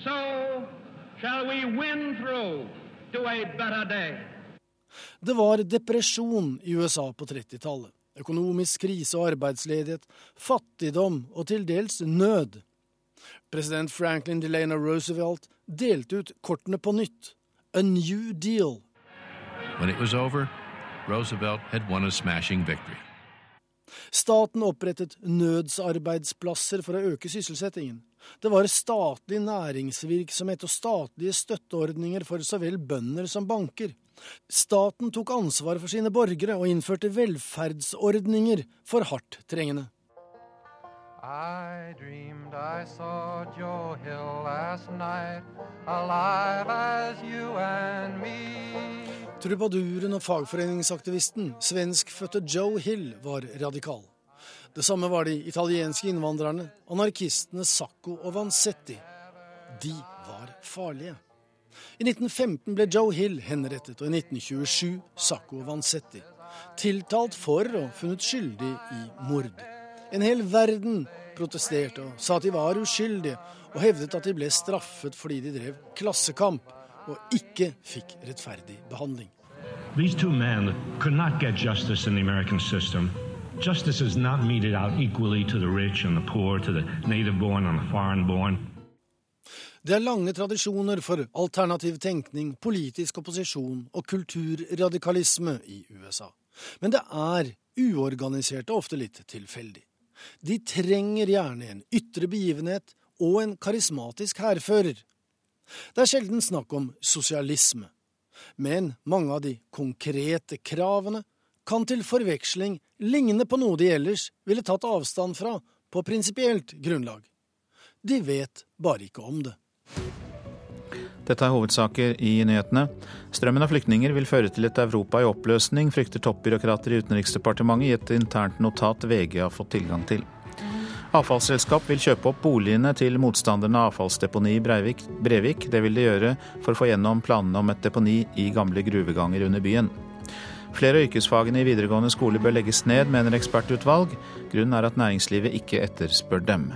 So shall we win through to a better day. Det var depresjon i USA på 30-tallet. Økonomisk krise og arbeidsledighet, fattigdom og til dels nød. President Franklin Delano Roosevelt delte ut kortene på nytt. A New Deal. When it was over, Roosevelt had won a smashing victory. Staten opprettet nødsarbeidsplasser for å øke sysselsettingen. Det var statlig næringsvirksomhet og statlige støtteordninger for så vel bønder som banker. Staten tok ansvar for sine borgere og innførte velferdsordninger for hardt trengende. I dreamed I saw Joe Hill last night, alive as you and me. Trubaduren og fagforeningsaktivisten, svenskfødte Joe Hill, var radikal. Det samme var de italienske innvandrerne, anarkistene Sacco og Vanzetti. De var farlige. I 1915 ble Joe Hill henrettet, og i 1927 Sacco Vanzetti. Tiltalt for og funnet skyldig i mord. En hel verden protesterte og sa at de var uskyldige, og hevdet at de ble straffet fordi de drev klassekamp og ikke fikk rettferdig behandling. These two men could not get justice in the American system. Justice is not meted out equally to the rich and the poor, to the native born and the foreign born. Det er lange tradisjoner for alternativ tenkning, politisk opposisjon og kulturradikalisme i USA. Men det er uorganisert og ofte litt tilfeldig. De trenger gjerne en ytre begivenhet og en karismatisk hærfører. Det er sjelden snakk om sosialisme, men mange av de konkrete kravene kan til forveksling ligne på noe de ellers ville tatt avstand fra på prinsipielt grunnlag. De vet bare ikke om det. Dette er hovedsaker i nyhetene. Strømmen av flyktninger vil føre til et Europa i oppløsning, frykter toppbyråkrater i Utenriksdepartementet i et internt notat VG har fått tilgang til. Avfallsselskap vil kjøpe opp boligene til motstanderne av avfallsdeponi i Breivik. Brevik. Det vil de gjøre for å få gjennom planene om et deponi i gamle gruveganger under byen. Flere av yrkesfagene i videregående skole bør legges ned, mener ekspertutvalg. Grunnen er at næringslivet ikke etterspør dem.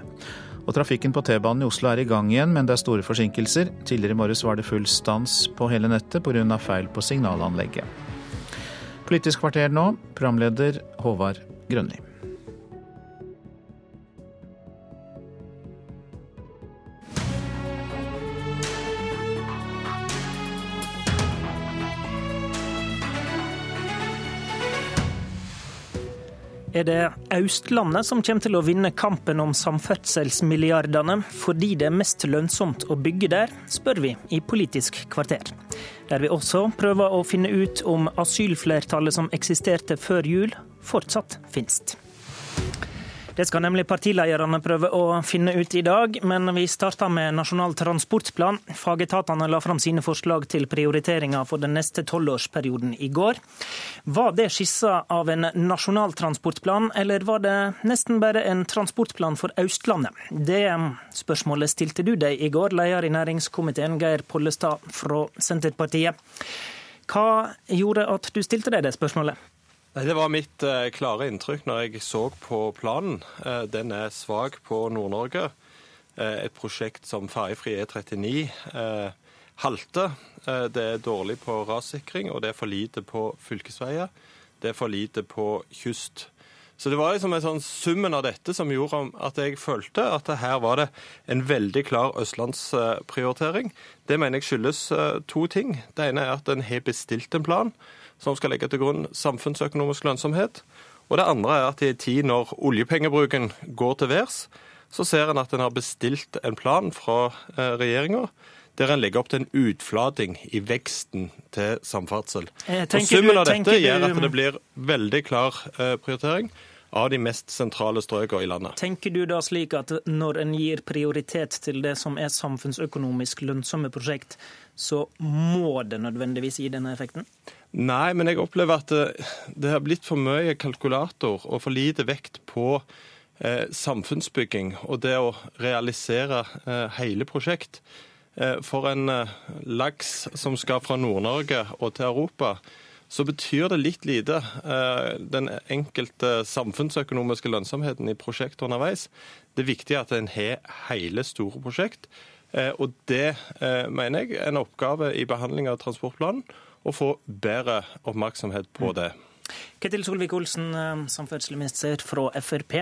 Og Trafikken på T-banen i Oslo er i gang igjen, men det er store forsinkelser. Tidligere i morges var det full stans på hele nettet pga. feil på signalanlegget. Politisk kvarter nå, programleder Håvard Grønli. Er det Østlandet som kommer til å vinne kampen om samferdselsmilliardene fordi det er mest lønnsomt å bygge der, spør vi i Politisk kvarter. Der vi også prøver å finne ut om asylflertallet som eksisterte før jul, fortsatt finnes. Det skal nemlig partilederne prøve å finne ut i dag, men vi starter med Nasjonal transportplan. Fagetatene la fram sine forslag til prioriteringer for den neste tolvårsperioden i går. Var det skissa av en nasjonal transportplan, eller var det nesten bare en transportplan for Østlandet? Det spørsmålet stilte du deg i går, leder i næringskomiteen Geir Pollestad fra Senterpartiet. Hva gjorde at du stilte deg det spørsmålet? Det var mitt eh, klare inntrykk når jeg så på planen. Eh, den er svak på Nord-Norge. Eh, et prosjekt som ferjefri E39 halter. Det er dårlig på rassikring, og det er for lite på fylkesveier. Det er for lite på kyst. Så det var liksom en sånn summen av dette som gjorde at jeg følte at her var det en veldig klar østlandsprioritering. Det mener jeg skyldes to ting. Det ene er at en har bestilt en plan som skal legge til grunn samfunnsøkonomisk lønnsomhet. Og det andre er at i en tid når oljepengebruken går til værs, så ser en at en har bestilt en plan fra eh, regjeringa der en legger opp til en utflating i veksten til samferdsel. Eh, og Summen av dette gjør at det blir veldig klar eh, prioritering av de mest sentrale strøkene i landet. Tenker du da slik at når en gir prioritet til det som er samfunnsøkonomisk lønnsomme prosjekt, så må det nødvendigvis gi denne effekten? Nei, men jeg opplever at det, det har blitt for mye kalkulator og for lite vekt på eh, samfunnsbygging og det å realisere eh, hele prosjekt. Eh, for en eh, laks som skal fra Nord-Norge og til Europa, så betyr det litt lite eh, den enkelte samfunnsøkonomiske lønnsomheten i prosjektet underveis. Det er viktig at en har hele store prosjekt. Eh, og det eh, mener jeg er en oppgave i behandling av transportplanen å få bedre oppmerksomhet på det. Ketil Solvik-Olsen, eh, samferdselsminister fra Frp.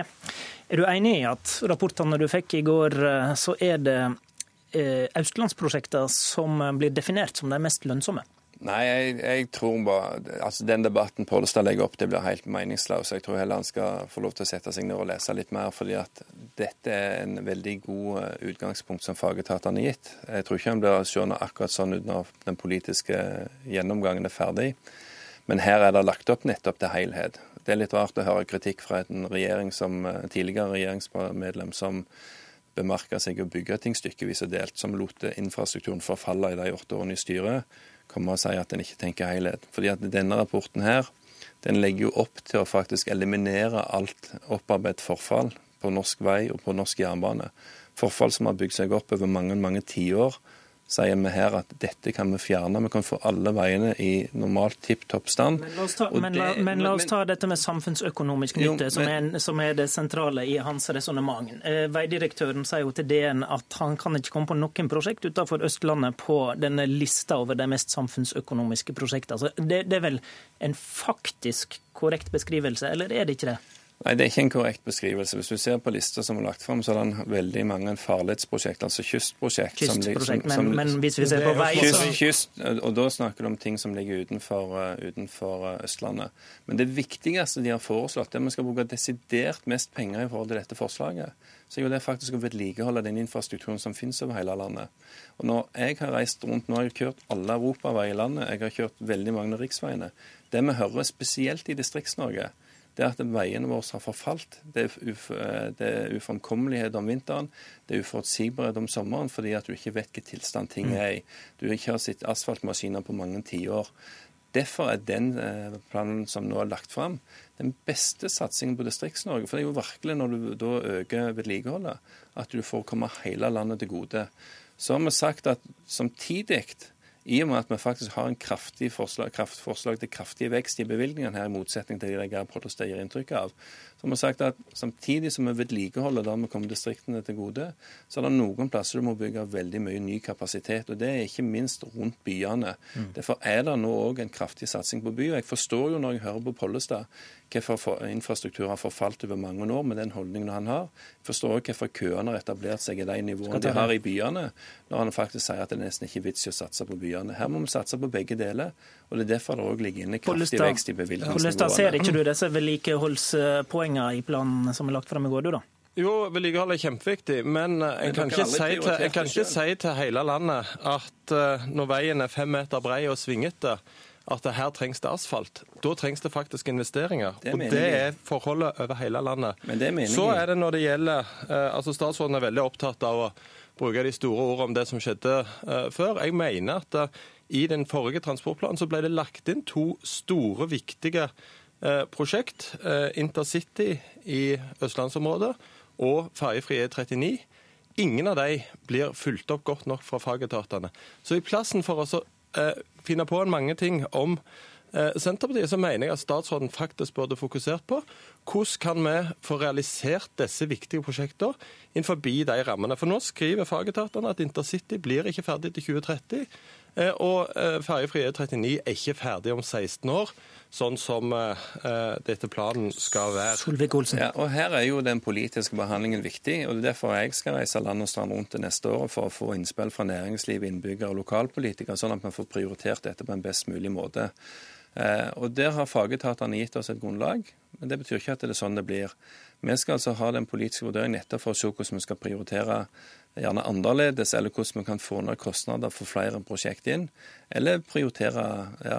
Er du enig i at rapportene du fikk i går, så er det østlandsprosjektene som blir definert som de mest lønnsomme? Nei, jeg, jeg, tror bare altså Den debatten Pollestad legger opp, det blir helt meningsløs. Jeg tror heller han skal få lov til å sette seg ned og lese litt mer. fordi at dette er en veldig god eh, utgangspunkt som fagetatene har gitt. Jeg tror ikke han blir seende akkurat sånn ut når den politiske gjennomgangen er ferdig. Men her er det lagt opp nettopp til helhet. Det er litt rart å høre kritikk fra en regjering som, eh, tidligere regjeringsmedlem som bemerka seg å bygge ting stykkevis og delt, som lot infrastrukturen forfalle i de åtte årene i styret komme og si at en ikke tenker helhet. Fordi at denne rapporten her, den legger jo opp til å faktisk eliminere alt opparbeidet forfall på norsk vei og på norsk jernbane. Forfall som har bygd seg opp over mange, mange tiår sier vi her at dette kan vi fjerne. Vi kan få alle veiene i normalt tipp topp stand. Men la oss ta, men la, men la oss ta dette med samfunnsøkonomisk nytte, som, som, er, det sentrale i hans resonnement. Eh, veidirektøren sier jo til DN at han kan ikke komme på noen prosjekt utenfor Østlandet på denne lista over de mest samfunnsøkonomiske prosjektene. Altså, det, det er vel en faktisk korrekt beskrivelse, eller er det ikke det? Nei, Det er ikke en korrekt beskrivelse. Hvis du ser på lista som er lagt fram, så er det veldig mange farledsprosjekt, altså kystprosjekt. Kystprosjekt, som, som, men, men, hvis vi ser på vei kyst, kyst, Og da snakker du om ting som ligger utenfor, uh, utenfor uh, Østlandet. Men det viktigste de har foreslått, er at vi skal bruke desidert mest penger i forhold til dette forslaget. Så er jo det faktisk å vedlikeholde den infrastrukturen som finnes over hele landet. Og når jeg har reist rundt, nå har jeg kjørt alle europaveier i landet, jeg har kjørt veldig mange av riksveiene. Det vi hører spesielt i Distrikts-Norge, det er at veiene våre har forfalt. Det er, uf eh, det er uframkommelighet om vinteren. Det er uforutsigbarhet om sommeren fordi at du ikke vet hvilken tilstand ting er i. Du har ikke sett asfaltmaskiner på mange tiår. Derfor er den eh, planen som nå er lagt fram, den beste satsingen på Distrikts-Norge. For det er jo virkelig når du da øker vedlikeholdet, at du får komme hele landet til gode. Så har vi sagt at samtidig i og med at vi faktisk har en kraftig forslag, kraft, forslag til kraftig vekst i bevilgningene her, i motsetning til det Geir Pollestad gir inntrykk av, så har vi sagt at samtidig som vi vedlikeholder der vi kommer distriktene til gode, så er det noen plasser du må bygge veldig mye ny kapasitet. og Det er ikke minst rundt byene. Mm. Derfor er det nå òg en kraftig satsing på by. og Jeg forstår jo når jeg hører på Pollestad hvorfor infrastruktur har forfalt over mange år med den holdningen han har. Jeg forstår også hvorfor køene har etablert seg i de nivåene de har i byene, når han faktisk sier at det nesten ikke er vits i å satse på byene. Her må vi satse på begge deler. og Det er derfor det òg ligger inne kraftig vekst i bevilgningsnivåene. Ser ikke du disse vedlikeholdspoengene i planen som er lagt fram i går, du da? Jo, vedlikehold er kjempeviktig, men jeg kan, ikke si, til, en kan ikke si til hele landet at uh, når veien er fem meter brei og svingete, at her trengs det asfalt. Da trengs det faktisk investeringer. Det og det er forholdet over hele landet. Men det mener Så er det når det gjelder uh, altså Statsråden er veldig opptatt av å bruke de store ordene om det som skjedde uh, før. Jeg mener at i den forrige transportplanen så ble det lagt inn to store, viktige prosjekt. Intercity i østlandsområdet og ferjefri E39. Ingen av de blir fulgt opp godt nok fra fagetatene. Så i plassen for å eh, finne på en mange ting om eh, Senterpartiet, så mener jeg at statsråden faktisk burde fokusert på hvordan kan vi få realisert disse viktige prosjektene innenfor de rammene. For nå skriver fagetatene at intercity blir ikke ferdig til 2030. Eh, og eh, ferjefri E39 er ikke ferdig om 16 år, sånn som eh, dette planen skal være. Solvik-Olsen. Ja, og Her er jo den politiske behandlingen viktig. og Det er derfor jeg skal reise land og strand rundt det neste år for å få innspill fra næringsliv, innbyggere og lokalpolitikere, sånn at vi får prioritert dette på en best mulig måte. Og Der har fagetatene gitt oss et grunnlag, men det betyr ikke at det er sånn det blir. Vi skal altså ha den politiske vurderingen nettopp for å se hvordan vi skal prioritere gjerne annerledes, eller hvordan vi kan få ned kostnader for flere prosjekt inn. Eller prioritere ja,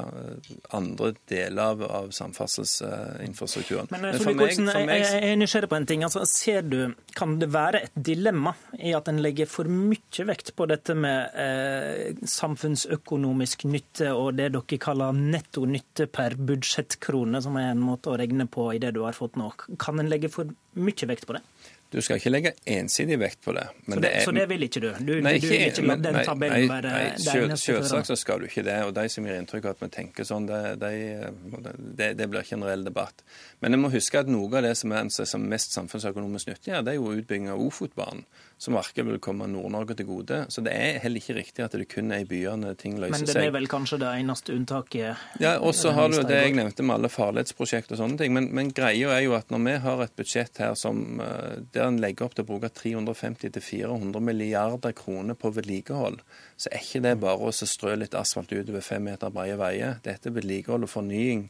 andre deler av, av samferdselsinfrastrukturen. Men, Men for meg, for meg... Jeg, jeg er nysgjerrig på en ting. Altså, ser du, Kan det være et dilemma i at en legger for mye vekt på dette med eh, samfunnsøkonomisk nytte og det dere kaller netto nytte per budsjettkrone, som er en måte å regne på i det du har fått nå? Kan en legge for mye vekt på det? Du skal ikke legge ensidig vekt på det. Så det, er, så, det, vil ikke du? Du, nei, ikke, du vil ikke la den tabellen nei, være nei, det eneste Selvsagt så skal du ikke det. og De som gir inntrykk av at vi tenker sånn, det, det, det blir ikke en reell debatt. Men jeg må huske at noe av det som er som mest samfunnsøkonomisk nyttig, det er jo utbygging av Ofotbanen som virkelig vil komme Nord-Norge til gode. Så det er heller ikke riktig at det kun er i byene ting løser seg. Men det er vel kanskje det eneste unntaket? Ja, og så har du det jeg nevnte med alle farledsprosjekt og sånne ting. Men, men, greia er jo at når vi har et budsjett her som, eh, der en legger opp til å bruke 350-400 milliarder kroner på vedlikehold, så er ikke det bare å strø litt asfalt utover fem meter brede veier. Dette er vedlikehold og fornying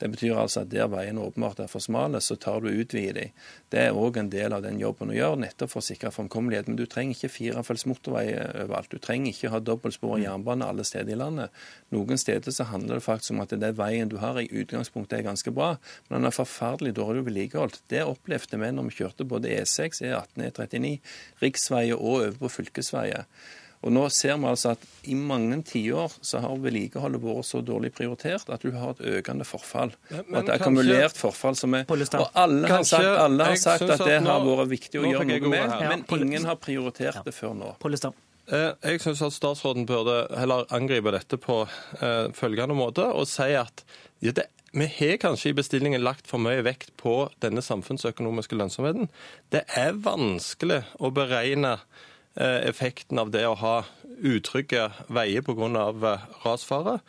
det betyr altså at der veiene åpenbart er for smale, så tar du utvider de. Det er òg en del av den jobben å gjøre, nettopp for å sikre fremkommelighet. Men du trenger ikke firefelts motorvei overalt. Du trenger ikke ha dobbeltspor og jernbane alle steder i landet. Noen steder så handler det faktisk om at det veien du har i utgangspunktet er ganske bra, men den er forferdelig dårlig vedlikeholdt. Det opplevde vi når vi kjørte både E6, E18, E39, riksveier og over på fylkesveier. Og nå ser vi altså at i mange tiår så har vedlikeholdet vært så dårlig prioritert at du har et økende forfall. Men, og at det er akkumulert forfall som er Og alle har sagt, alle har sagt at, det har vært viktig å gjøre noe med, men ingen har prioritert det før nå. Polistan. jeg syns at statsråden burde heller angripe dette på uh, følgende måte og si at ja, det vi har kanskje i bestillingen lagt for mye vekt på denne samfunnsøkonomiske lønnsomheten. Det er vanskelig å beregne Eh, effekten av det å ha utrygge veier pga. Eh, rasfare.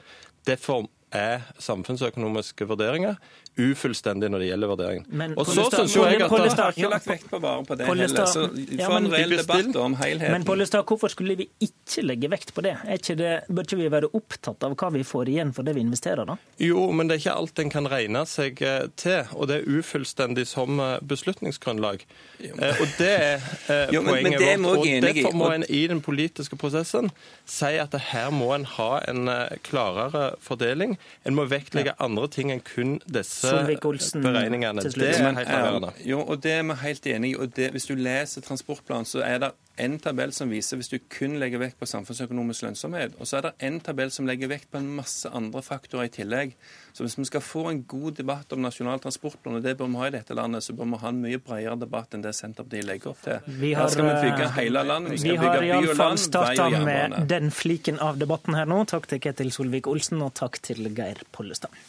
Derfor er samfunnsøkonomiske vurderinger ufullstendig når det gjelder vurderingen. Men, og så syns jo jeg at det har ikke lagt vekt på bare på det heller. Så ja, få en reell debatt om helheten. Men Pollestad, hvorfor skulle vi ikke legge vekt på det? Ikke det? Bør ikke vi være opptatt av hva vi får igjen for det vi investerer, da? Jo, men det er ikke alt en kan regne seg eh, til, og det er ufullstendig som eh, beslutningsgrunnlag. Eh, og det er jo, poenget men, men vårt. Og derfor må en i den politiske prosessen si at her må en ha en klarere fordeling. En må vektlegge andre ting enn kun disse beregningene. Det er helt avgjørende. Jo, og det er vi helt enig i. og det, Hvis du leser transportplanen, så er det en tabell som viser hvis du kun legger vekt på samfunnsøkonomisk lønnsomhet. Og så er det en tabell som legger vekt på en masse andre faktorer i tillegg. Så hvis vi skal få en god debatt om Nasjonal transportplan, og det bør vi ha i dette landet, så bør vi ha en mye bredere debatt enn det Senterpartiet legger opp til. Vi har, her skal vi bygge eh, hele landet. Vi skal vi bygge by og land, vei og jernbane. Vi har iallfall starta med den fliken av debatten her nå. Takk til Ketil Solvik-Olsen, og takk til Geir Pollestad.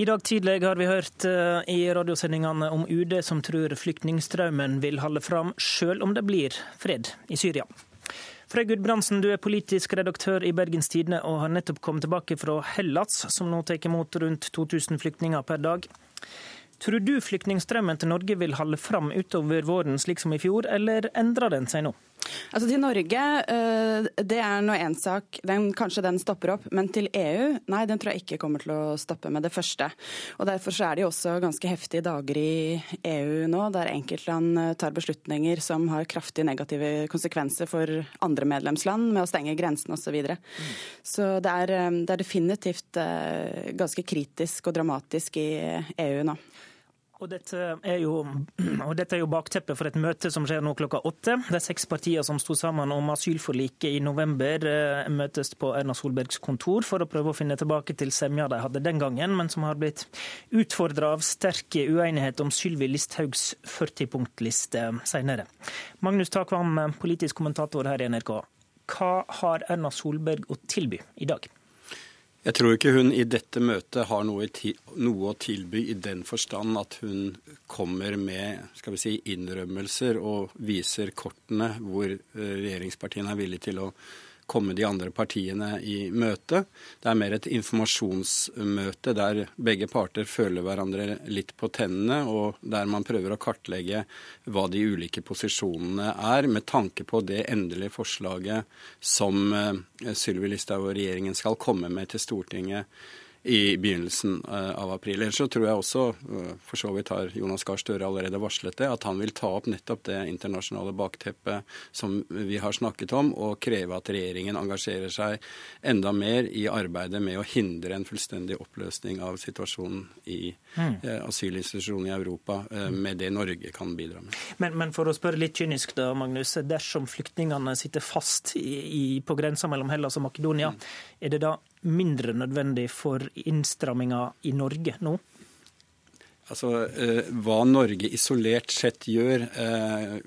I dag tidlig har vi hørt eh, i radiosendingene om UD som tror flyktningstrømmen vil holde fram, sjøl om det blir fred i Syria. Frøy Gudbrandsen, du er politisk redaktør i Bergens Tidende og har nettopp kommet tilbake fra Hellas, som nå tar imot rundt 2000 flyktninger per dag. Tror du flyktningstrømmen til Norge vil holde fram utover våren slik som i fjor, eller endrer den seg nå? Altså Til Norge, eh, det er nå én sak. Den, kanskje den stopper opp. Men til EU, nei, den tror jeg ikke kommer til å stoppe med det første. Og Derfor så er det jo også ganske heftige dager i EU nå, der enkeltland eh, tar beslutninger som har kraftig negative konsekvenser for andre medlemsland, med å stenge grensene osv. Så, videre. så det er, eh, det er definitivt ganske kritisk og dramatisk i EU nå. Og dette, jo, og dette, er jo, bakteppet for et møte som skjer nå klokka åtte. Det er seks partier som sto sammen om asylforliket i november, eh, møtes på Erna Solbergs kontor for å prøve å finne tilbake til semja de hadde den gangen, men som har blitt utfordra av sterk uenighet om Sylvi Listhaugs 40-punktliste senere. Magnus Takvam, politisk kommentator her i NRK. Hva har Erna Solberg å tilby i dag? Jeg tror ikke hun i dette møtet har noe, noe, å tilby i den forstand at hun kommer med skal vi si, innrømmelser og viser kortene hvor eh, regjeringspartiene er villige til å komme de andre partiene i møte. Det er mer et informasjonsmøte der begge parter føler hverandre litt på tennene, og der man prøver å kartlegge hva de ulike posisjonene er, med tanke på det endelige forslaget som eh, Sylvi Listhaug og regjeringen skal komme med til Stortinget i begynnelsen eh, av april. Ellers så tror jeg også, eh, for så vidt har Jonas Gahr Støre allerede varslet det, at han vil ta opp nettopp det internasjonale bakteppet som vi har snakket om, og kreve at regjeringen engasjerer seg enda mer i arbeidet med å hindre en fullstendig oppløsning av situasjonen i mm. asylinstitusjonene asylinstitusjonen i Europa, eh, med det Norge kan bidra med. Men, men, for å spørre litt kynisk da, Magnus. Dersom flyktningene sitter fast i, i, på grensa mellom Hellas og Makedonia, mm. er det da mindre nødvendig for innstramminga i Norge nå? Altså, eh, Hva Norge isolert sett gjør, eh,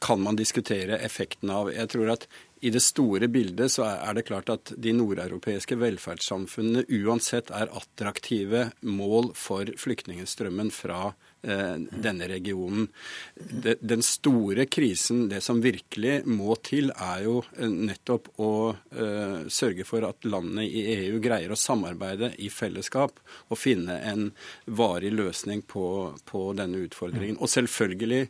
kan man diskutere effekten av. Jeg tror at i det store bildet så er det klart at de nordeuropeiske velferdssamfunnene uansett er attraktive mål for flyktningstrømmen fra Eh, denne regionen. Den store krisen, det som virkelig må til, er jo eh, nettopp å eh, sørge for at landene i EU greier å samarbeide i fellesskap og finne en varig løsning på, på denne utfordringen. Og selvfølgelig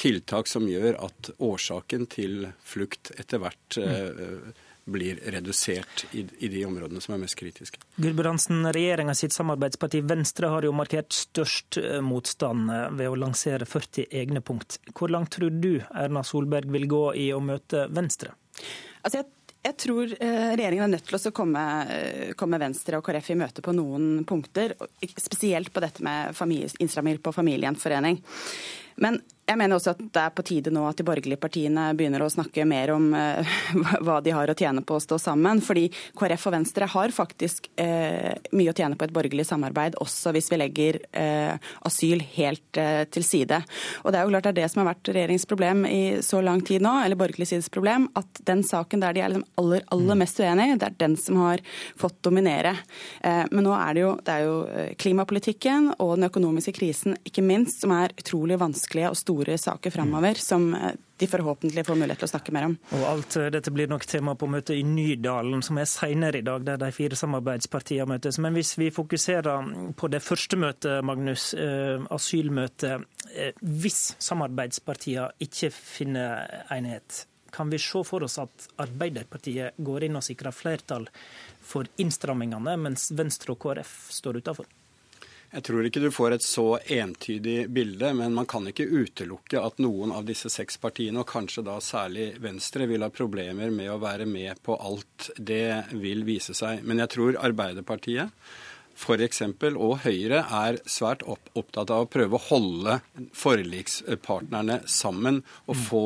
tiltak som gjør at årsaken til flukt etter hvert blir redusert i, i, de områdene som er mest kritiske. Gulbrandsen, regjeringa sitt samarbeidsparti Venstre har jo markert størst eh, motstand eh, ved å lansere 40 egne punkt. Hvor langt tror du Erna Solberg vil gå i å møte Venstre? Altså jeg jeg tror eh, regjeringen er nødt til å komme, komme, Venstre og KrF i møte på noen punkter. Spesielt på dette med innstramminger på familiegjenforening. Men jeg mener også at det er på tide nå at de borgerlige partiene begynner å snakke mer om eh, hva de har å tjene på å stå sammen. Fordi KrF og Venstre har faktisk eh, mye å tjene på et borgerlig samarbeid, også hvis vi legger eh, asyl helt til side. Og det er jo klart det er det som har vært regjeringens problem i så lang tid nå, eller borgerlig sides problem, at den saken der de er liksom aller, aller mest uenige, det er den som har fått dominere. Men nå er det jo, det er jo klimapolitikken og den økonomiske krisen, ikke minst, som er utrolig vanskelige og store store saker framover som eh, de forhåpentlig får mulighet til å snakke mer om. Og alt eh, dette blir nok tema på møtet i Nydalen, som er senere i dag, der de fire samarbeidspartiene møtes. Men hvis vi fokuserer på det første møtet, Magnus, eh, asylmøtet. Hvis samarbeidspartiene ikke finner enighet, kan vi se for oss at Arbeiderpartiet går inn og sikrer flertall for innstrammingene, mens Venstre og KrF står utenfor? Jeg tror ikke du får et så entydig bilde, men man kan ikke utelukke at noen av disse seks partiene, og kanskje da særlig Venstre, vil ha problemer med å være med på alt. Det vil vise seg. Men jeg tror Arbeiderpartiet f.eks. og Høyre er svært opptatt av å prøve å holde forlikspartnerne sammen og få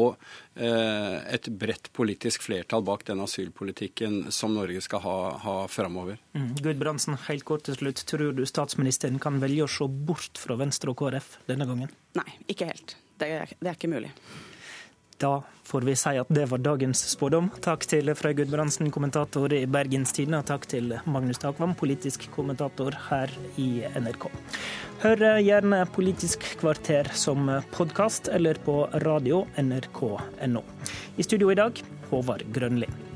eh, et bredt politisk flertall bak den asylpolitikken som Norge skal ha, ha framover. Mm. Gudbrandsen, helt kort til slutt. Tror du statsministeren kan velge å se bort fra Venstre og KrF denne gangen? Nei, ikke helt. Det er, det er ikke mulig. Da får vi si at det var dagens spådom. Takk til Frøy Gudbrandsen, kommentator i Bergens Tidende, og takk til Magnus Takvam, politisk kommentator her i NRK. Hør gjerne Politisk kvarter som podkast eller på radio nrk.no. I studio i dag, Håvard Grønli.